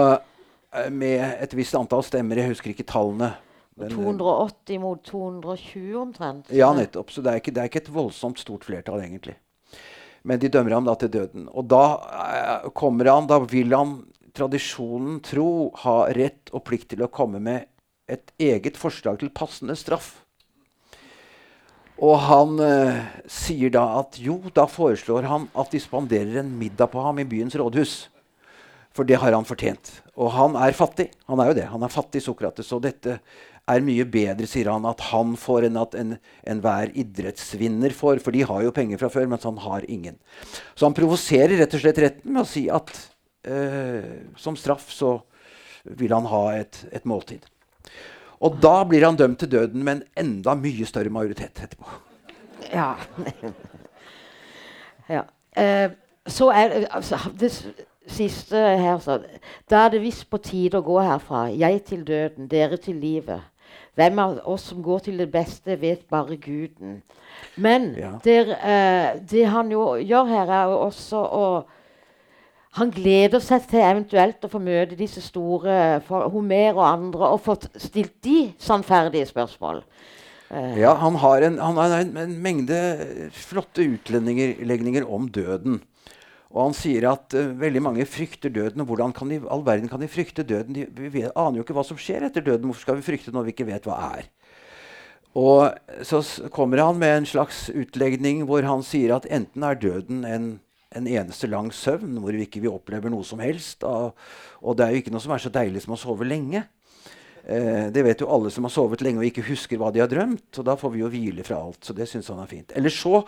eh, med et visst antall stemmer. Jeg husker ikke tallene. Men, 280 mot 220 omtrent. Ja, nettopp. Så det er, ikke, det er ikke et voldsomt stort flertall, egentlig. Men de dømmer ham da til døden. Og da eh, kommer han, da vil han tradisjonen tro ha rett og plikt til å komme med et eget forslag til passende straff. Og han eh, sier da at jo, da foreslår han at de spanderer en middag på ham i byens rådhus. For det har han fortjent. Og han er fattig. Han er jo det. Han er fattig, Sokrates. Og dette er mye bedre, sier han, at han får enn at enhver en idrettsvinner får. For de har jo penger fra før, mens han har ingen. Så han provoserer rett og slett retten med å si at eh, som straff så vil han ha et, et måltid. Og da blir han dømt til døden med en enda mye større majoritet etterpå. Ja. ja. Eh, så er altså, det siste her så, Da er det visst på tide å gå herfra. Jeg til døden, dere til livet. Hvem av oss som går til det beste, vet bare Guden. Men ja. der, eh, det han jo gjør her, er jo også å han gleder seg til eventuelt å få møte disse store Homer og andre og få stilt de sannferdige spørsmål. Uh, ja, han har, en, han har en, en, mengde flotte utlegninger om døden. Og han sier at uh, veldig mange frykter døden. Og hvordan kan de, all verden kan de frykte døden? De, vi vet, aner jo ikke hva som skjer etter døden. Hvorfor skal vi frykte når vi ikke vet hva er? Og så kommer han med en slags utlegning hvor han sier at enten er døden en, en eneste lang søvn hvor vi ikke vi opplever noe som helst. Og, og, det er jo ikke noe som er så deilig som å sove lenge. Eh, det vet jo alle som har sovet lenge og ikke husker hva de har drømt. Og da får vi jo hvile fra alt. Så det syns han er fint. Eller så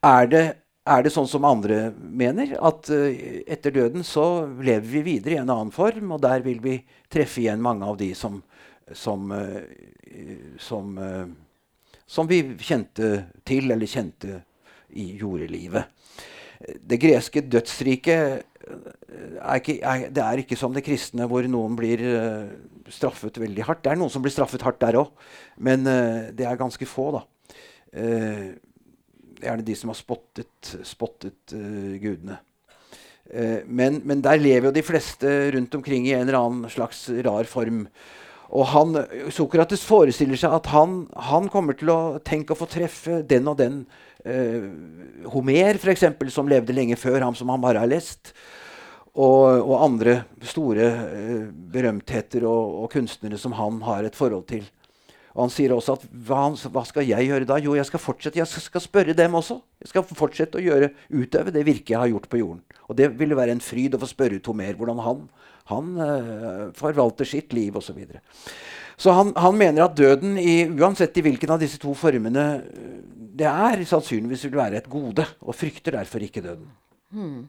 er det er det sånn som andre mener, at uh, etter døden så lever vi videre i en annen form, og der vil vi treffe igjen mange av de som, som, uh, som, uh, som vi kjente til, eller kjente i jordelivet. Det greske dødsriket er ikke, er, det er ikke som det kristne, hvor noen blir straffet veldig hardt. Det er noen som blir straffet hardt der òg, men det er ganske få, da. Gjerne de som har spottet, spottet uh, gudene. Uh, men, men, der lever jo de fleste rundt omkring i en eller annen slags rar form. Og han, Sokrates forestiller seg at han, han kommer til å tenke å få treffe den og den. Uh, Homer, f.eks., som levde lenge før ham, som han bare har lest. Og, og andre store berømtheter og, og, kunstnere som han har et forhold til. Og han sier også at hva, hva, skal jeg gjøre da? Jo, jeg skal fortsette. Jeg skal spørre dem også. Jeg skal fortsette å gjøre, utøve det virket jeg har gjort på jorden. Og det ville være en fryd å få spørre Tomer hvordan han, han uh, forvalter sitt liv osv. Så, videre. så han, han, mener at døden, i, uansett i hvilken av disse to formene eh, det er, sannsynligvis vil være et gode, og frykter derfor ikke døden. Hmm.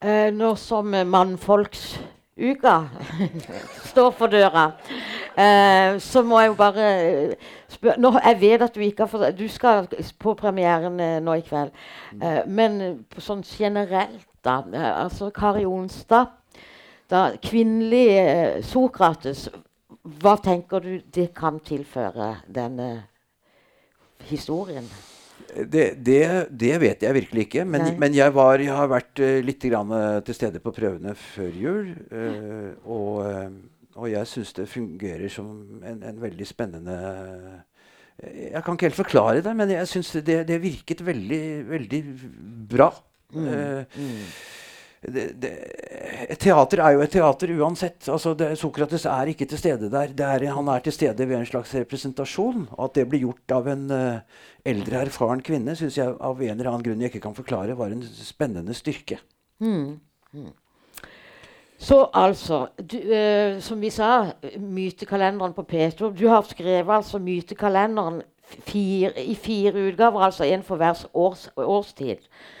Eh, nå som mannfolks uka står for døra, uh, så må jeg jo bare eh, spørre nå, Jeg vet at du ikke har fått Du skal på premieren uh, nå i kveld. Uh, men sånn generelt, da Altså Kari Onstad. Da, kvinnelig Sokrates. Hva tenker du det kan tilføre denne historien? Det, det, det, vet jeg virkelig ikke. Men, men jeg, var, jeg, har vært uh, litt grann, uh, til stede på prøvene før jul. Uh, og, og, jeg syns det fungerer som en, en, veldig spennende Jeg kan ikke helt forklare det, men jeg syns det, det, virket veldig, veldig bra. Mm. Mm et teater er jo et teater uansett. Altså det, Sokrates er ikke til stede der. Er, han er til stede ved en slags representasjon. Og at det blir gjort av en uh, eldre, erfaren kvinne, syns jeg av en eller annen grunn jeg ikke kan forklare, var en spennende styrke. Mm. Mm. Så altså, du, uh, som vi sa, mytekalenderen på P2 Du har skrevet altså mytekalenderen fire, i fire utgaver, altså en for hver års, årstid.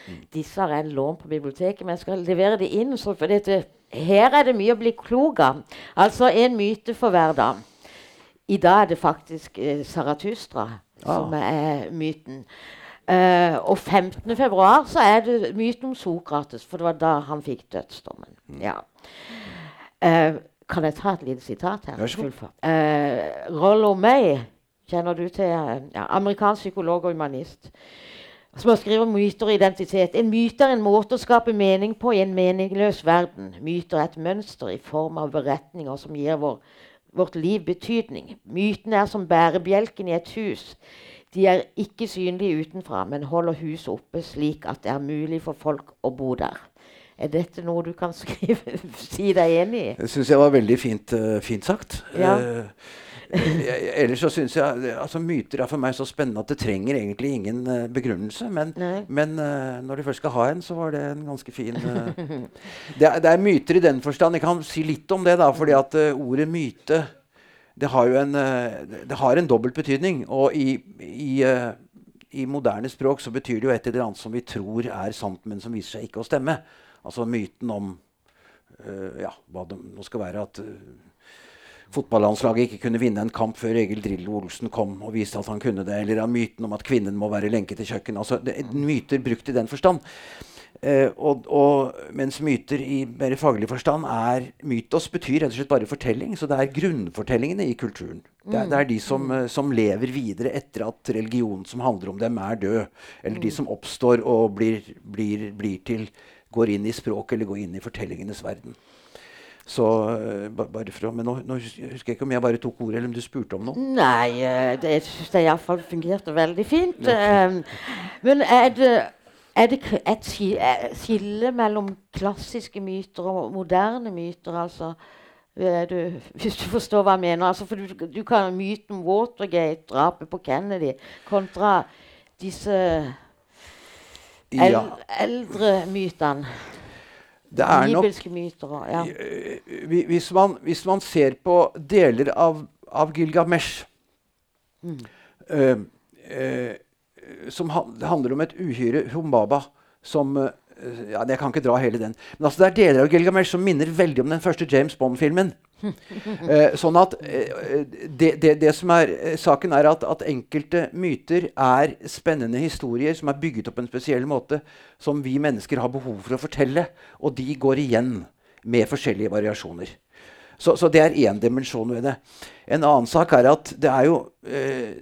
Mm. Disse har jeg lånt på biblioteket, men jeg skal levere det inn. for dette, her er det mye å bli klok av. Altså en myte for hver dag. I dag er det faktisk eh, Saratustra ah. som er myten. Uh, og 15. februar så er det myten om Sokrates, for det var da han fikk dødsdommen. Mm. Ja. Uh, kan jeg ta et lite sitat her? Uh, Rollo May kjenner du til ja, amerikansk psykolog og humanist. Som har skrevet myter og identitet. En myte er en måte å skape mening på i en meningsløs verden. Myter er et mønster i form av beretninger som gir vår, vårt liv betydning. Mytene er som bærebjelken i et hus. De er ikke synlige utenfra, men holder huset oppe slik at det er mulig for folk å bo der. Er dette noe du kan skrive, *laughs* si deg enig i? Det syns jeg var veldig fint, uh, fint sagt. Ja. Jeg, ellers så syns jeg altså Myter er for meg så spennende at det trenger egentlig ingen uh, begrunnelse. Men, men uh, når de først skal ha en, så var det en ganske fin uh, *laughs* det, er, det, er, myter i den forstand. Jeg kan si litt om det, da, fordi at ordet myte det har jo en, det har en dobbelt betydning. Og i, i, i, moderne språk så betyr det jo et eller annet som vi tror er sant, men som viser seg ikke å stemme. Altså myten om ja, hva det nå skal være at fotballandslaget ikke kunne vinne en kamp før Egil Drillo Olsen kom og viste at han kunne det. Eller myten om at kvinnen må være lenket til kjøkken. Altså, det, myter brukt i den forstand. Eh, og, og, mens myter i mer faglig forstand er Mytos betyr rett og slett bare fortelling. Så det er grunnfortellingene i kulturen. Det er, det er de som, eh, som, lever videre etter at religionen som handler om dem, er død. Eller de som oppstår og blir, blir, blir til Går inn i språk eller går inn i fortellingenes verden. Så eh, bare for å, Men nå, nå, husker jeg ikke om jeg bare tok ordet, eller om du spurte om noe? Nei, eh, det, jeg syns det iallfall fungerte veldig fint. Okay. Um, men er det, er det et skille mellom klassiske myter og moderne myter? altså? Du, hvis du forstår hva jeg mener. Altså, for du, du kan myten Watergate, drapet på Kennedy, kontra disse el, eldre mytene. Det er nok myter, ja. Eh, hvis, man, hvis, man, ser på deler av, av Gilgamesh mm. uh, uh, Som handler om et uhyre Humbaba som uh, ja, Jeg kan ikke dra hele den. Men altså, det er deler av Gilgamesh som minner veldig om den første James Bond-filmen. Eh, sånn at eh, det, det, det, som er eh, saken, er at, at, enkelte myter er spennende historier som er bygget opp på en spesiell måte, som vi mennesker har behov for å fortelle. Og de går igjen med forskjellige variasjoner. Så, så det er én dimensjon ved det. En annen sak er at det er jo eh,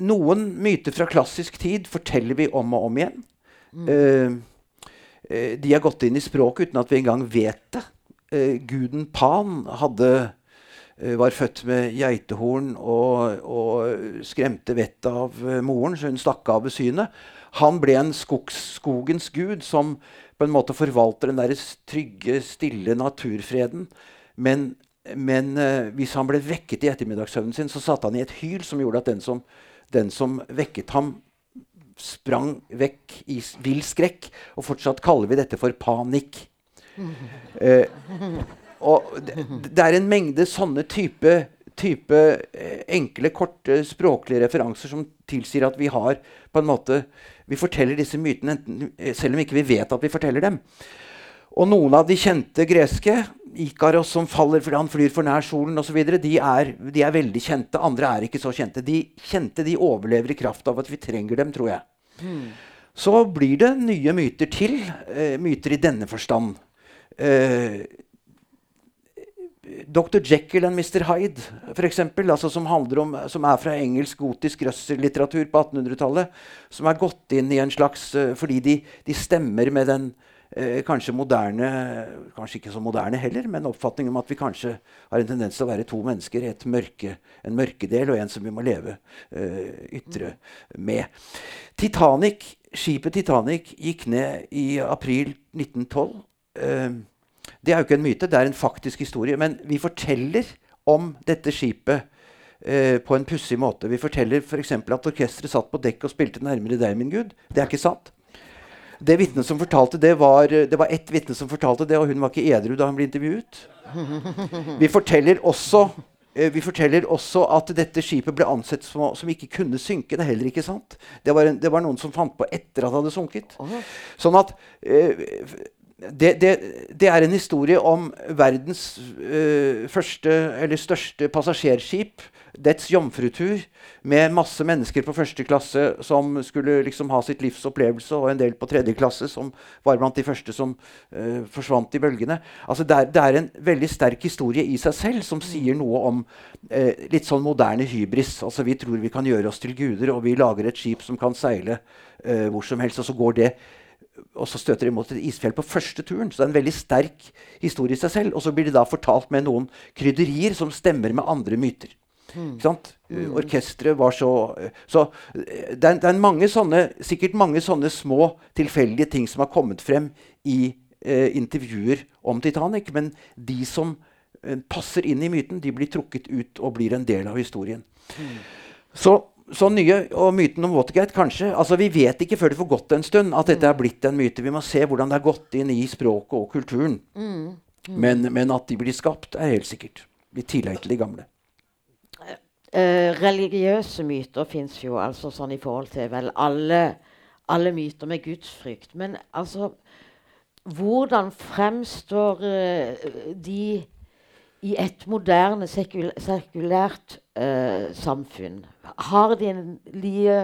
Noen myter fra klassisk tid forteller vi om og om igjen. Mm. Eh, eh de har gått inn i språket uten at vi engang vet det eh, guden Pan hadde, eh, var født med geitehorn og, og skremte vettet av eh, moren, så hun stakk av ved synet. Han ble en skogs, skogens gud som på en måte forvalter den der trygge, stille naturfreden. Men, men hvis han ble vekket i ettermiddagssøvnen sin, så satte han i et hyl som gjorde at den som, den som vekket ham, sprang vekk i vill skrekk. Og fortsatt kaller vi dette for panikk. Eh, og det, det, er en mengde sånne type, type eh, enkle, korte språklige referanser som tilsier at vi har på en måte Vi forteller disse mytene enten, eh, selv om ikke vi vet at vi forteller dem. Og noen av de kjente greske, Ikaros som faller fordi han flyr for nær solen osv., de, er, de er veldig kjente. Andre er ikke så kjente. De kjente de overlever i kraft av at vi trenger dem, tror jeg. Mm. Så blir det nye myter til. Eh, myter i denne forstand. Eh, Dr. Jekyll and Mr. Hyde, for eksempel, altså som, om, som, er fra engelsk gotisk røssellitteratur på 1800-tallet. Som er gått inn i en slags uh, Fordi de, de, stemmer med den uh, kanskje moderne Kanskje ikke så moderne heller, men oppfatningen om at vi kanskje har en tendens til å være to mennesker. Mørke, en mørkedel og en som vi må leve uh, ytre med. Titanic, Skipet Titanic gikk ned i april 1912. Uh, det er jo ikke en myte, det er en faktisk historie. Men vi forteller om dette skipet eh, på en pussig måte. Vi forteller f.eks. For at orkesteret satt på dekk og spilte 'Nærmere deg, min Gud'. Det er ikke sant. Det vitnet som fortalte det, var, det var ett vitne som fortalte det, og hun var ikke edru da hun ble intervjuet. Vi forteller også eh, vi forteller også at dette skipet ble ansett som, som, ikke kunne synke. Det er heller ikke sant. Det var, en, det var noen som fant på etter at det hadde sunket. Sånn at eh, det, det, det, er en historie om verdens uh, første eller største passasjerskip. Dets jomfrutur med masse mennesker på første klasse som skulle liksom ha sitt livs opplevelse, og en del på tredje klasse som var blant de første som uh, forsvant i bølgene. Altså det, er, det, er, en veldig sterk historie i seg selv som sier noe om uh, litt sånn moderne hybris. Altså Vi tror vi kan gjøre oss til guder, og vi lager et skip som kan seile hvor som helst, og så går det og så støter de mot et isfjell på første turen. Så det er en veldig sterk historie i seg selv. Og så blir de da fortalt med noen krydderier som stemmer med andre myter. Mm. Mm. Orkesteret var så Så det er, det er mange sånne, sikkert mange sånne små tilfeldige ting som har kommet frem i eh, intervjuer om Titanic. Men de som eh, passer inn i myten, de blir trukket ut og blir en del av historien. Så, så nye og myten om Watergate kanskje altså Vi vet ikke før det får gått en stund at dette er blitt en myte. Vi må se hvordan det har gått inn i språket og kulturen. Men, men at de blir skapt, er helt sikkert. I tillegg til de gamle. Eh, religiøse myter fins jo altså sånn i forhold til vel alle, alle myter med gudsfrykt. Men altså Hvordan fremstår eh, de i et moderne, sekul sekulært eh, samfunn? Har de en like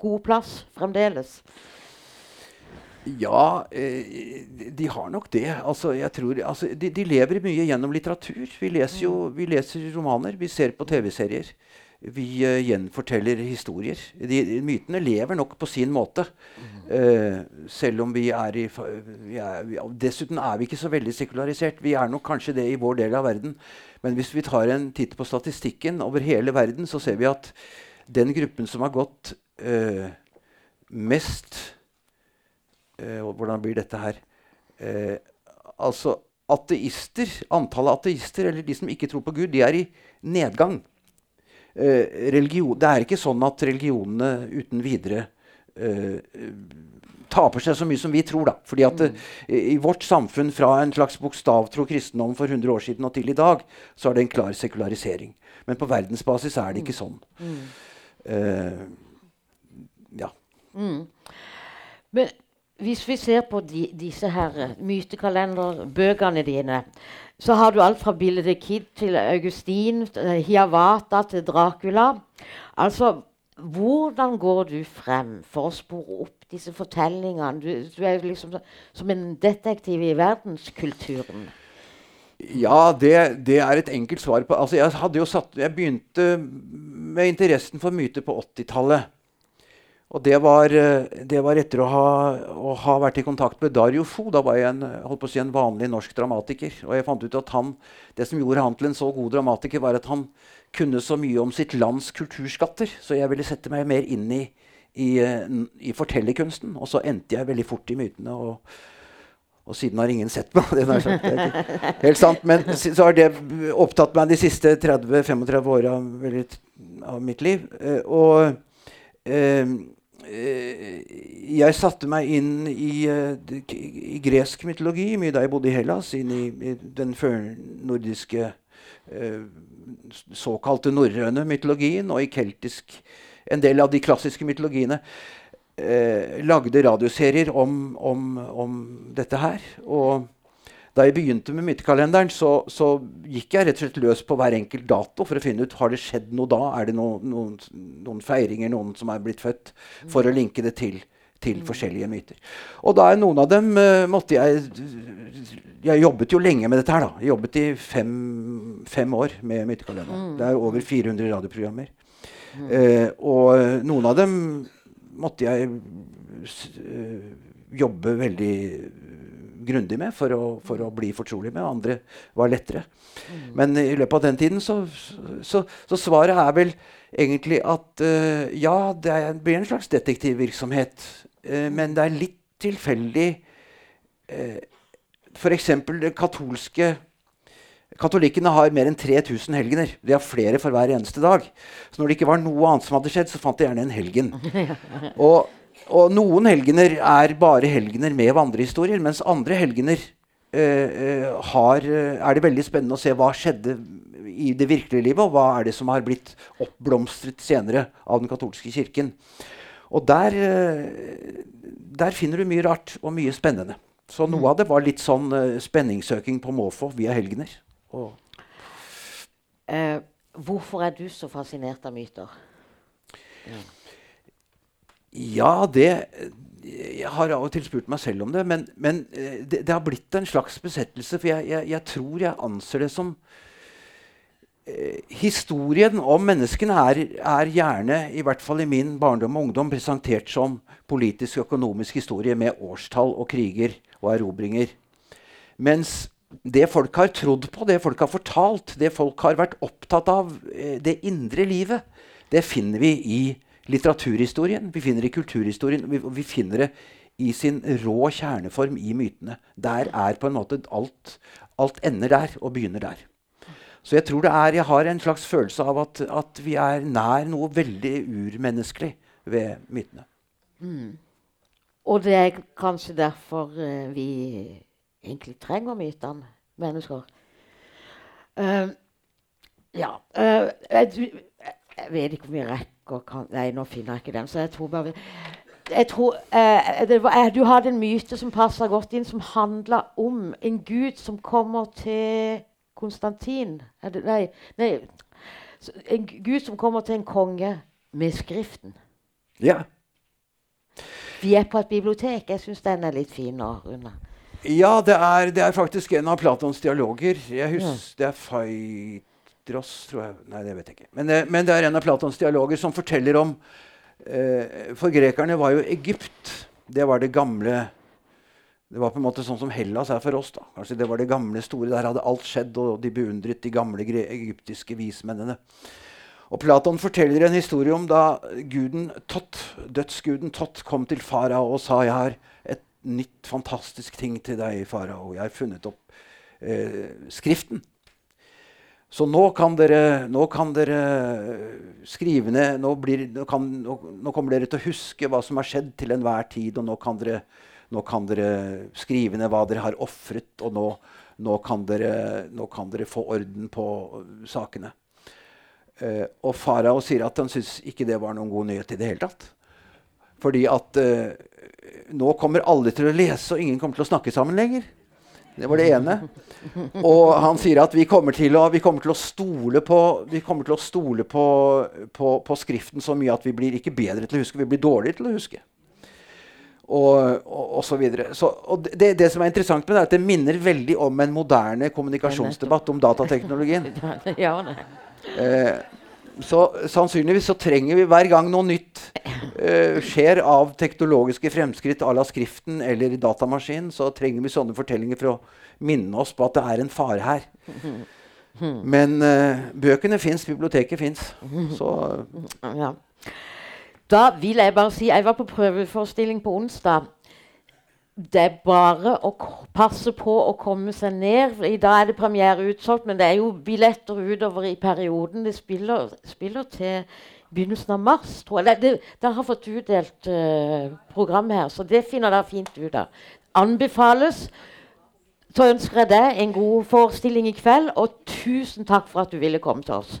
god plass fremdeles? Ja, eh, de har nok det. Altså, jeg tror, altså, de, de, lever mye gjennom litteratur. Vi leser jo vi leser romaner, vi ser på TV-serier. Vi uh, gjenforteller historier. De, mytene lever nok på sin måte. Uh, selv om vi er i vi er, vi, Dessuten er vi ikke så veldig sekularisert. Vi er nok kanskje det i vår del av verden. Men hvis vi tar en titt på statistikken over hele verden, så ser vi at den gruppen som har gått uh, mest Eh, hvordan blir dette her? Eh, altså ateister, Antallet ateister, eller de som ikke tror på Gud, de er i nedgang. Eh, religion, det er ikke sånn at religionene uten videre eh, taper seg så mye som vi tror. da. Fordi at mm. i, I vårt samfunn, fra en slags bokstavtro kristendom for 100 år siden og til i dag, så er det en klar sekularisering. Men på verdensbasis er det ikke sånn. Mm. Uh, ja. Mm. Men hvis vi ser på de, disse her mytekalender, mytekalenderbøkene dine, så har du alt fra Billy the Kid til Augustin, Hiawata til Dracula. Altså, hvordan går du frem for å spore opp disse fortellingene? Du, du er liksom som en detektiv i verdenskulturen. Ja, det, det, er et enkelt svar på altså jeg, satt, jeg begynte med interessen for myter på 80-tallet. Og det var, eh, det var etter å ha, å ha, vært i kontakt med Dario Fo. Da var jeg en, si, en, vanlig norsk dramatiker. Og jeg fant ut at han, det som gjorde han til en så god dramatiker, var at han kunne så mye om sitt lands kulturskatter. Så jeg ville sette meg mer inn i, i, eh, i fortellerkunsten. Og så endte jeg veldig fort i mytene. og og siden har ingen sett meg. *laughs* Det er helt sant. Men så har det opptatt meg de siste 30-35 åra av mitt liv. Eh, og Eh, jeg satte meg inn i, uh, i, gresk mytologi mye da jeg bodde i Hellas. Inn i, i den førnordiske uh, såkalte norrøne mytologien og i keltisk En del av de klassiske mytologiene. Lagde radioserier om, om, om, dette her. Og da jeg begynte med mytekalenderen, så, så, gikk jeg rett og slett løs på hver enkelt dato for å finne ut har det skjedd noe da. Er det noen, noen, noen feiringer, noen som er blitt født? For å linke det til, til forskjellige myter. Og da er noen av dem uh, måtte jeg Jeg jobbet jo lenge med dette her. da. Jeg jobbet i fem, fem år med mytekalenderen. Mm. Det er over 400 radioprogrammer. Mm. Uh, og noen av dem måtte jeg uh, jobbe veldig grundig med for å, for å, bli fortrolig med. Andre var lettere. Mm. Men i løpet av den tiden så, så, så svaret er vel egentlig at uh, ja, det blir en slags detektivvirksomhet. Uh, men det er litt tilfeldig uh, F.eks. det katolske Katolikkene har mer enn 3000 helgener. De har flere for hver eneste dag. Så når det ikke var noe annet som hadde skjedd, så fant de gjerne en helgen. *laughs* Og og noen helgener er bare helgener med vandrehistorier, mens andre helgener uh, har, uh, er det veldig spennende å se hva skjedde i det virkelige livet, og hva er det som har blitt oppblomstret senere av den katolske kirken. Og der, der finner du mye rart og mye spennende. Så noe av det var litt sånn spenningssøking på måfå via helgener. hvorfor er du så fascinert av myter? Ja. Ja, det Jeg har av og til spurt meg selv om det. Men, men eh, det, det, har blitt en slags besettelse. For jeg, jeg, jeg tror jeg anser det som eh, Historien om menneskene er, er, gjerne, i hvert fall i min barndom og ungdom, presentert som politisk og økonomisk historie med årstall og kriger og erobringer. Mens det folk har trodd på, det folk har fortalt, det folk har vært opptatt av, eh, det indre livet, det finner vi i litteraturhistorien, vi finner det i kulturhistorien, vi, vi finner det i sin rå kjerneform i mytene. Der er på en måte alt Alt ender der og begynner der. Så jeg tror det er, jeg har en slags følelse av at, at vi er nær noe veldig urmenneskelig ved mytene. Mm. Og det er kanskje derfor uh, vi egentlig trenger mytene, mennesker. Uh, ja uh, jeg, jeg, vet ikke om vi rekker kan, Nei, nå finner jeg ikke den. Så jeg tror bare jeg tror, var, Du hadde en myte som passa godt inn, som handla om en gud som kommer til Konstantin det, Nei, nei en gud som kommer til en konge med Skriften. Ja. Vi er på et bibliotek. Jeg syns den er litt fin å runde. Ja, det er, det er, faktisk en av Platons dialoger. Jeg husker, ja. Det er Phaedros, tror jeg. Nei, det vet jeg ikke. Men, eh, men, det er en av Platons dialoger som forteller om eh, For grekerne var jo Egypt Det var det gamle det var på en måte sånn som Hellas er for oss. da. Kanskje Det var det gamle store. Der hadde alt skjedd, og de beundret de gamle egyptiske vismennene. Og Platon forteller en historie om da guden Tott, dødsguden Tott kom til farao og sa jeg har et nytt, fantastisk ting til deg, farao. Jeg har funnet opp eh, Skriften. Så nå kan dere, nå kan dere skrive ned nå, blir, nå, kan, nå, kommer dere til å huske hva som har skjedd til enhver tid, og nå kan dere kan dere skrive ned hva dere har ofret, og kan dere, nå, kan dere, få orden på sakene. Eh, og farao sier at han syns ikke det var noen god nyhet i det hele tatt. Fordi at eh, nå kommer alle til å lese, og ingen kommer til å snakke sammen lenger. Det var det ene. Og han sier at vi kommer til å, kommer til å stole, på, til å stole på, på, på, Skriften så mye at vi blir ikke bedre til å huske, vi blir dårligere til å huske og, og, og så videre. Så, og det, det, som er interessant med det, er at det minner veldig om en moderne kommunikasjonsdebatt om datateknologien. *laughs* ja, eh, så sannsynligvis så trenger vi hver gang noe nytt uh, skjer av teknologiske fremskritt à la Skriften eller datamaskin, så trenger vi sånne fortellinger for å minne oss på at det er en fare her. Men uh, bøkene fins, biblioteket fins. Så ja. Da vil jeg bare si Jeg var på prøveforestilling på onsdag. Det er bare å passe på å komme seg ned. I dag er det premiere utsolgt, men det er jo billetter utover i perioden. Det spiller, spiller til begynnelsen av mars, tror jeg. Det, det har fått utdelt uh, program her, så det finner dere fint ut av. Anbefales. Så ønsker jeg deg en god forestilling i kveld, og tusen takk for at du ville komme til oss.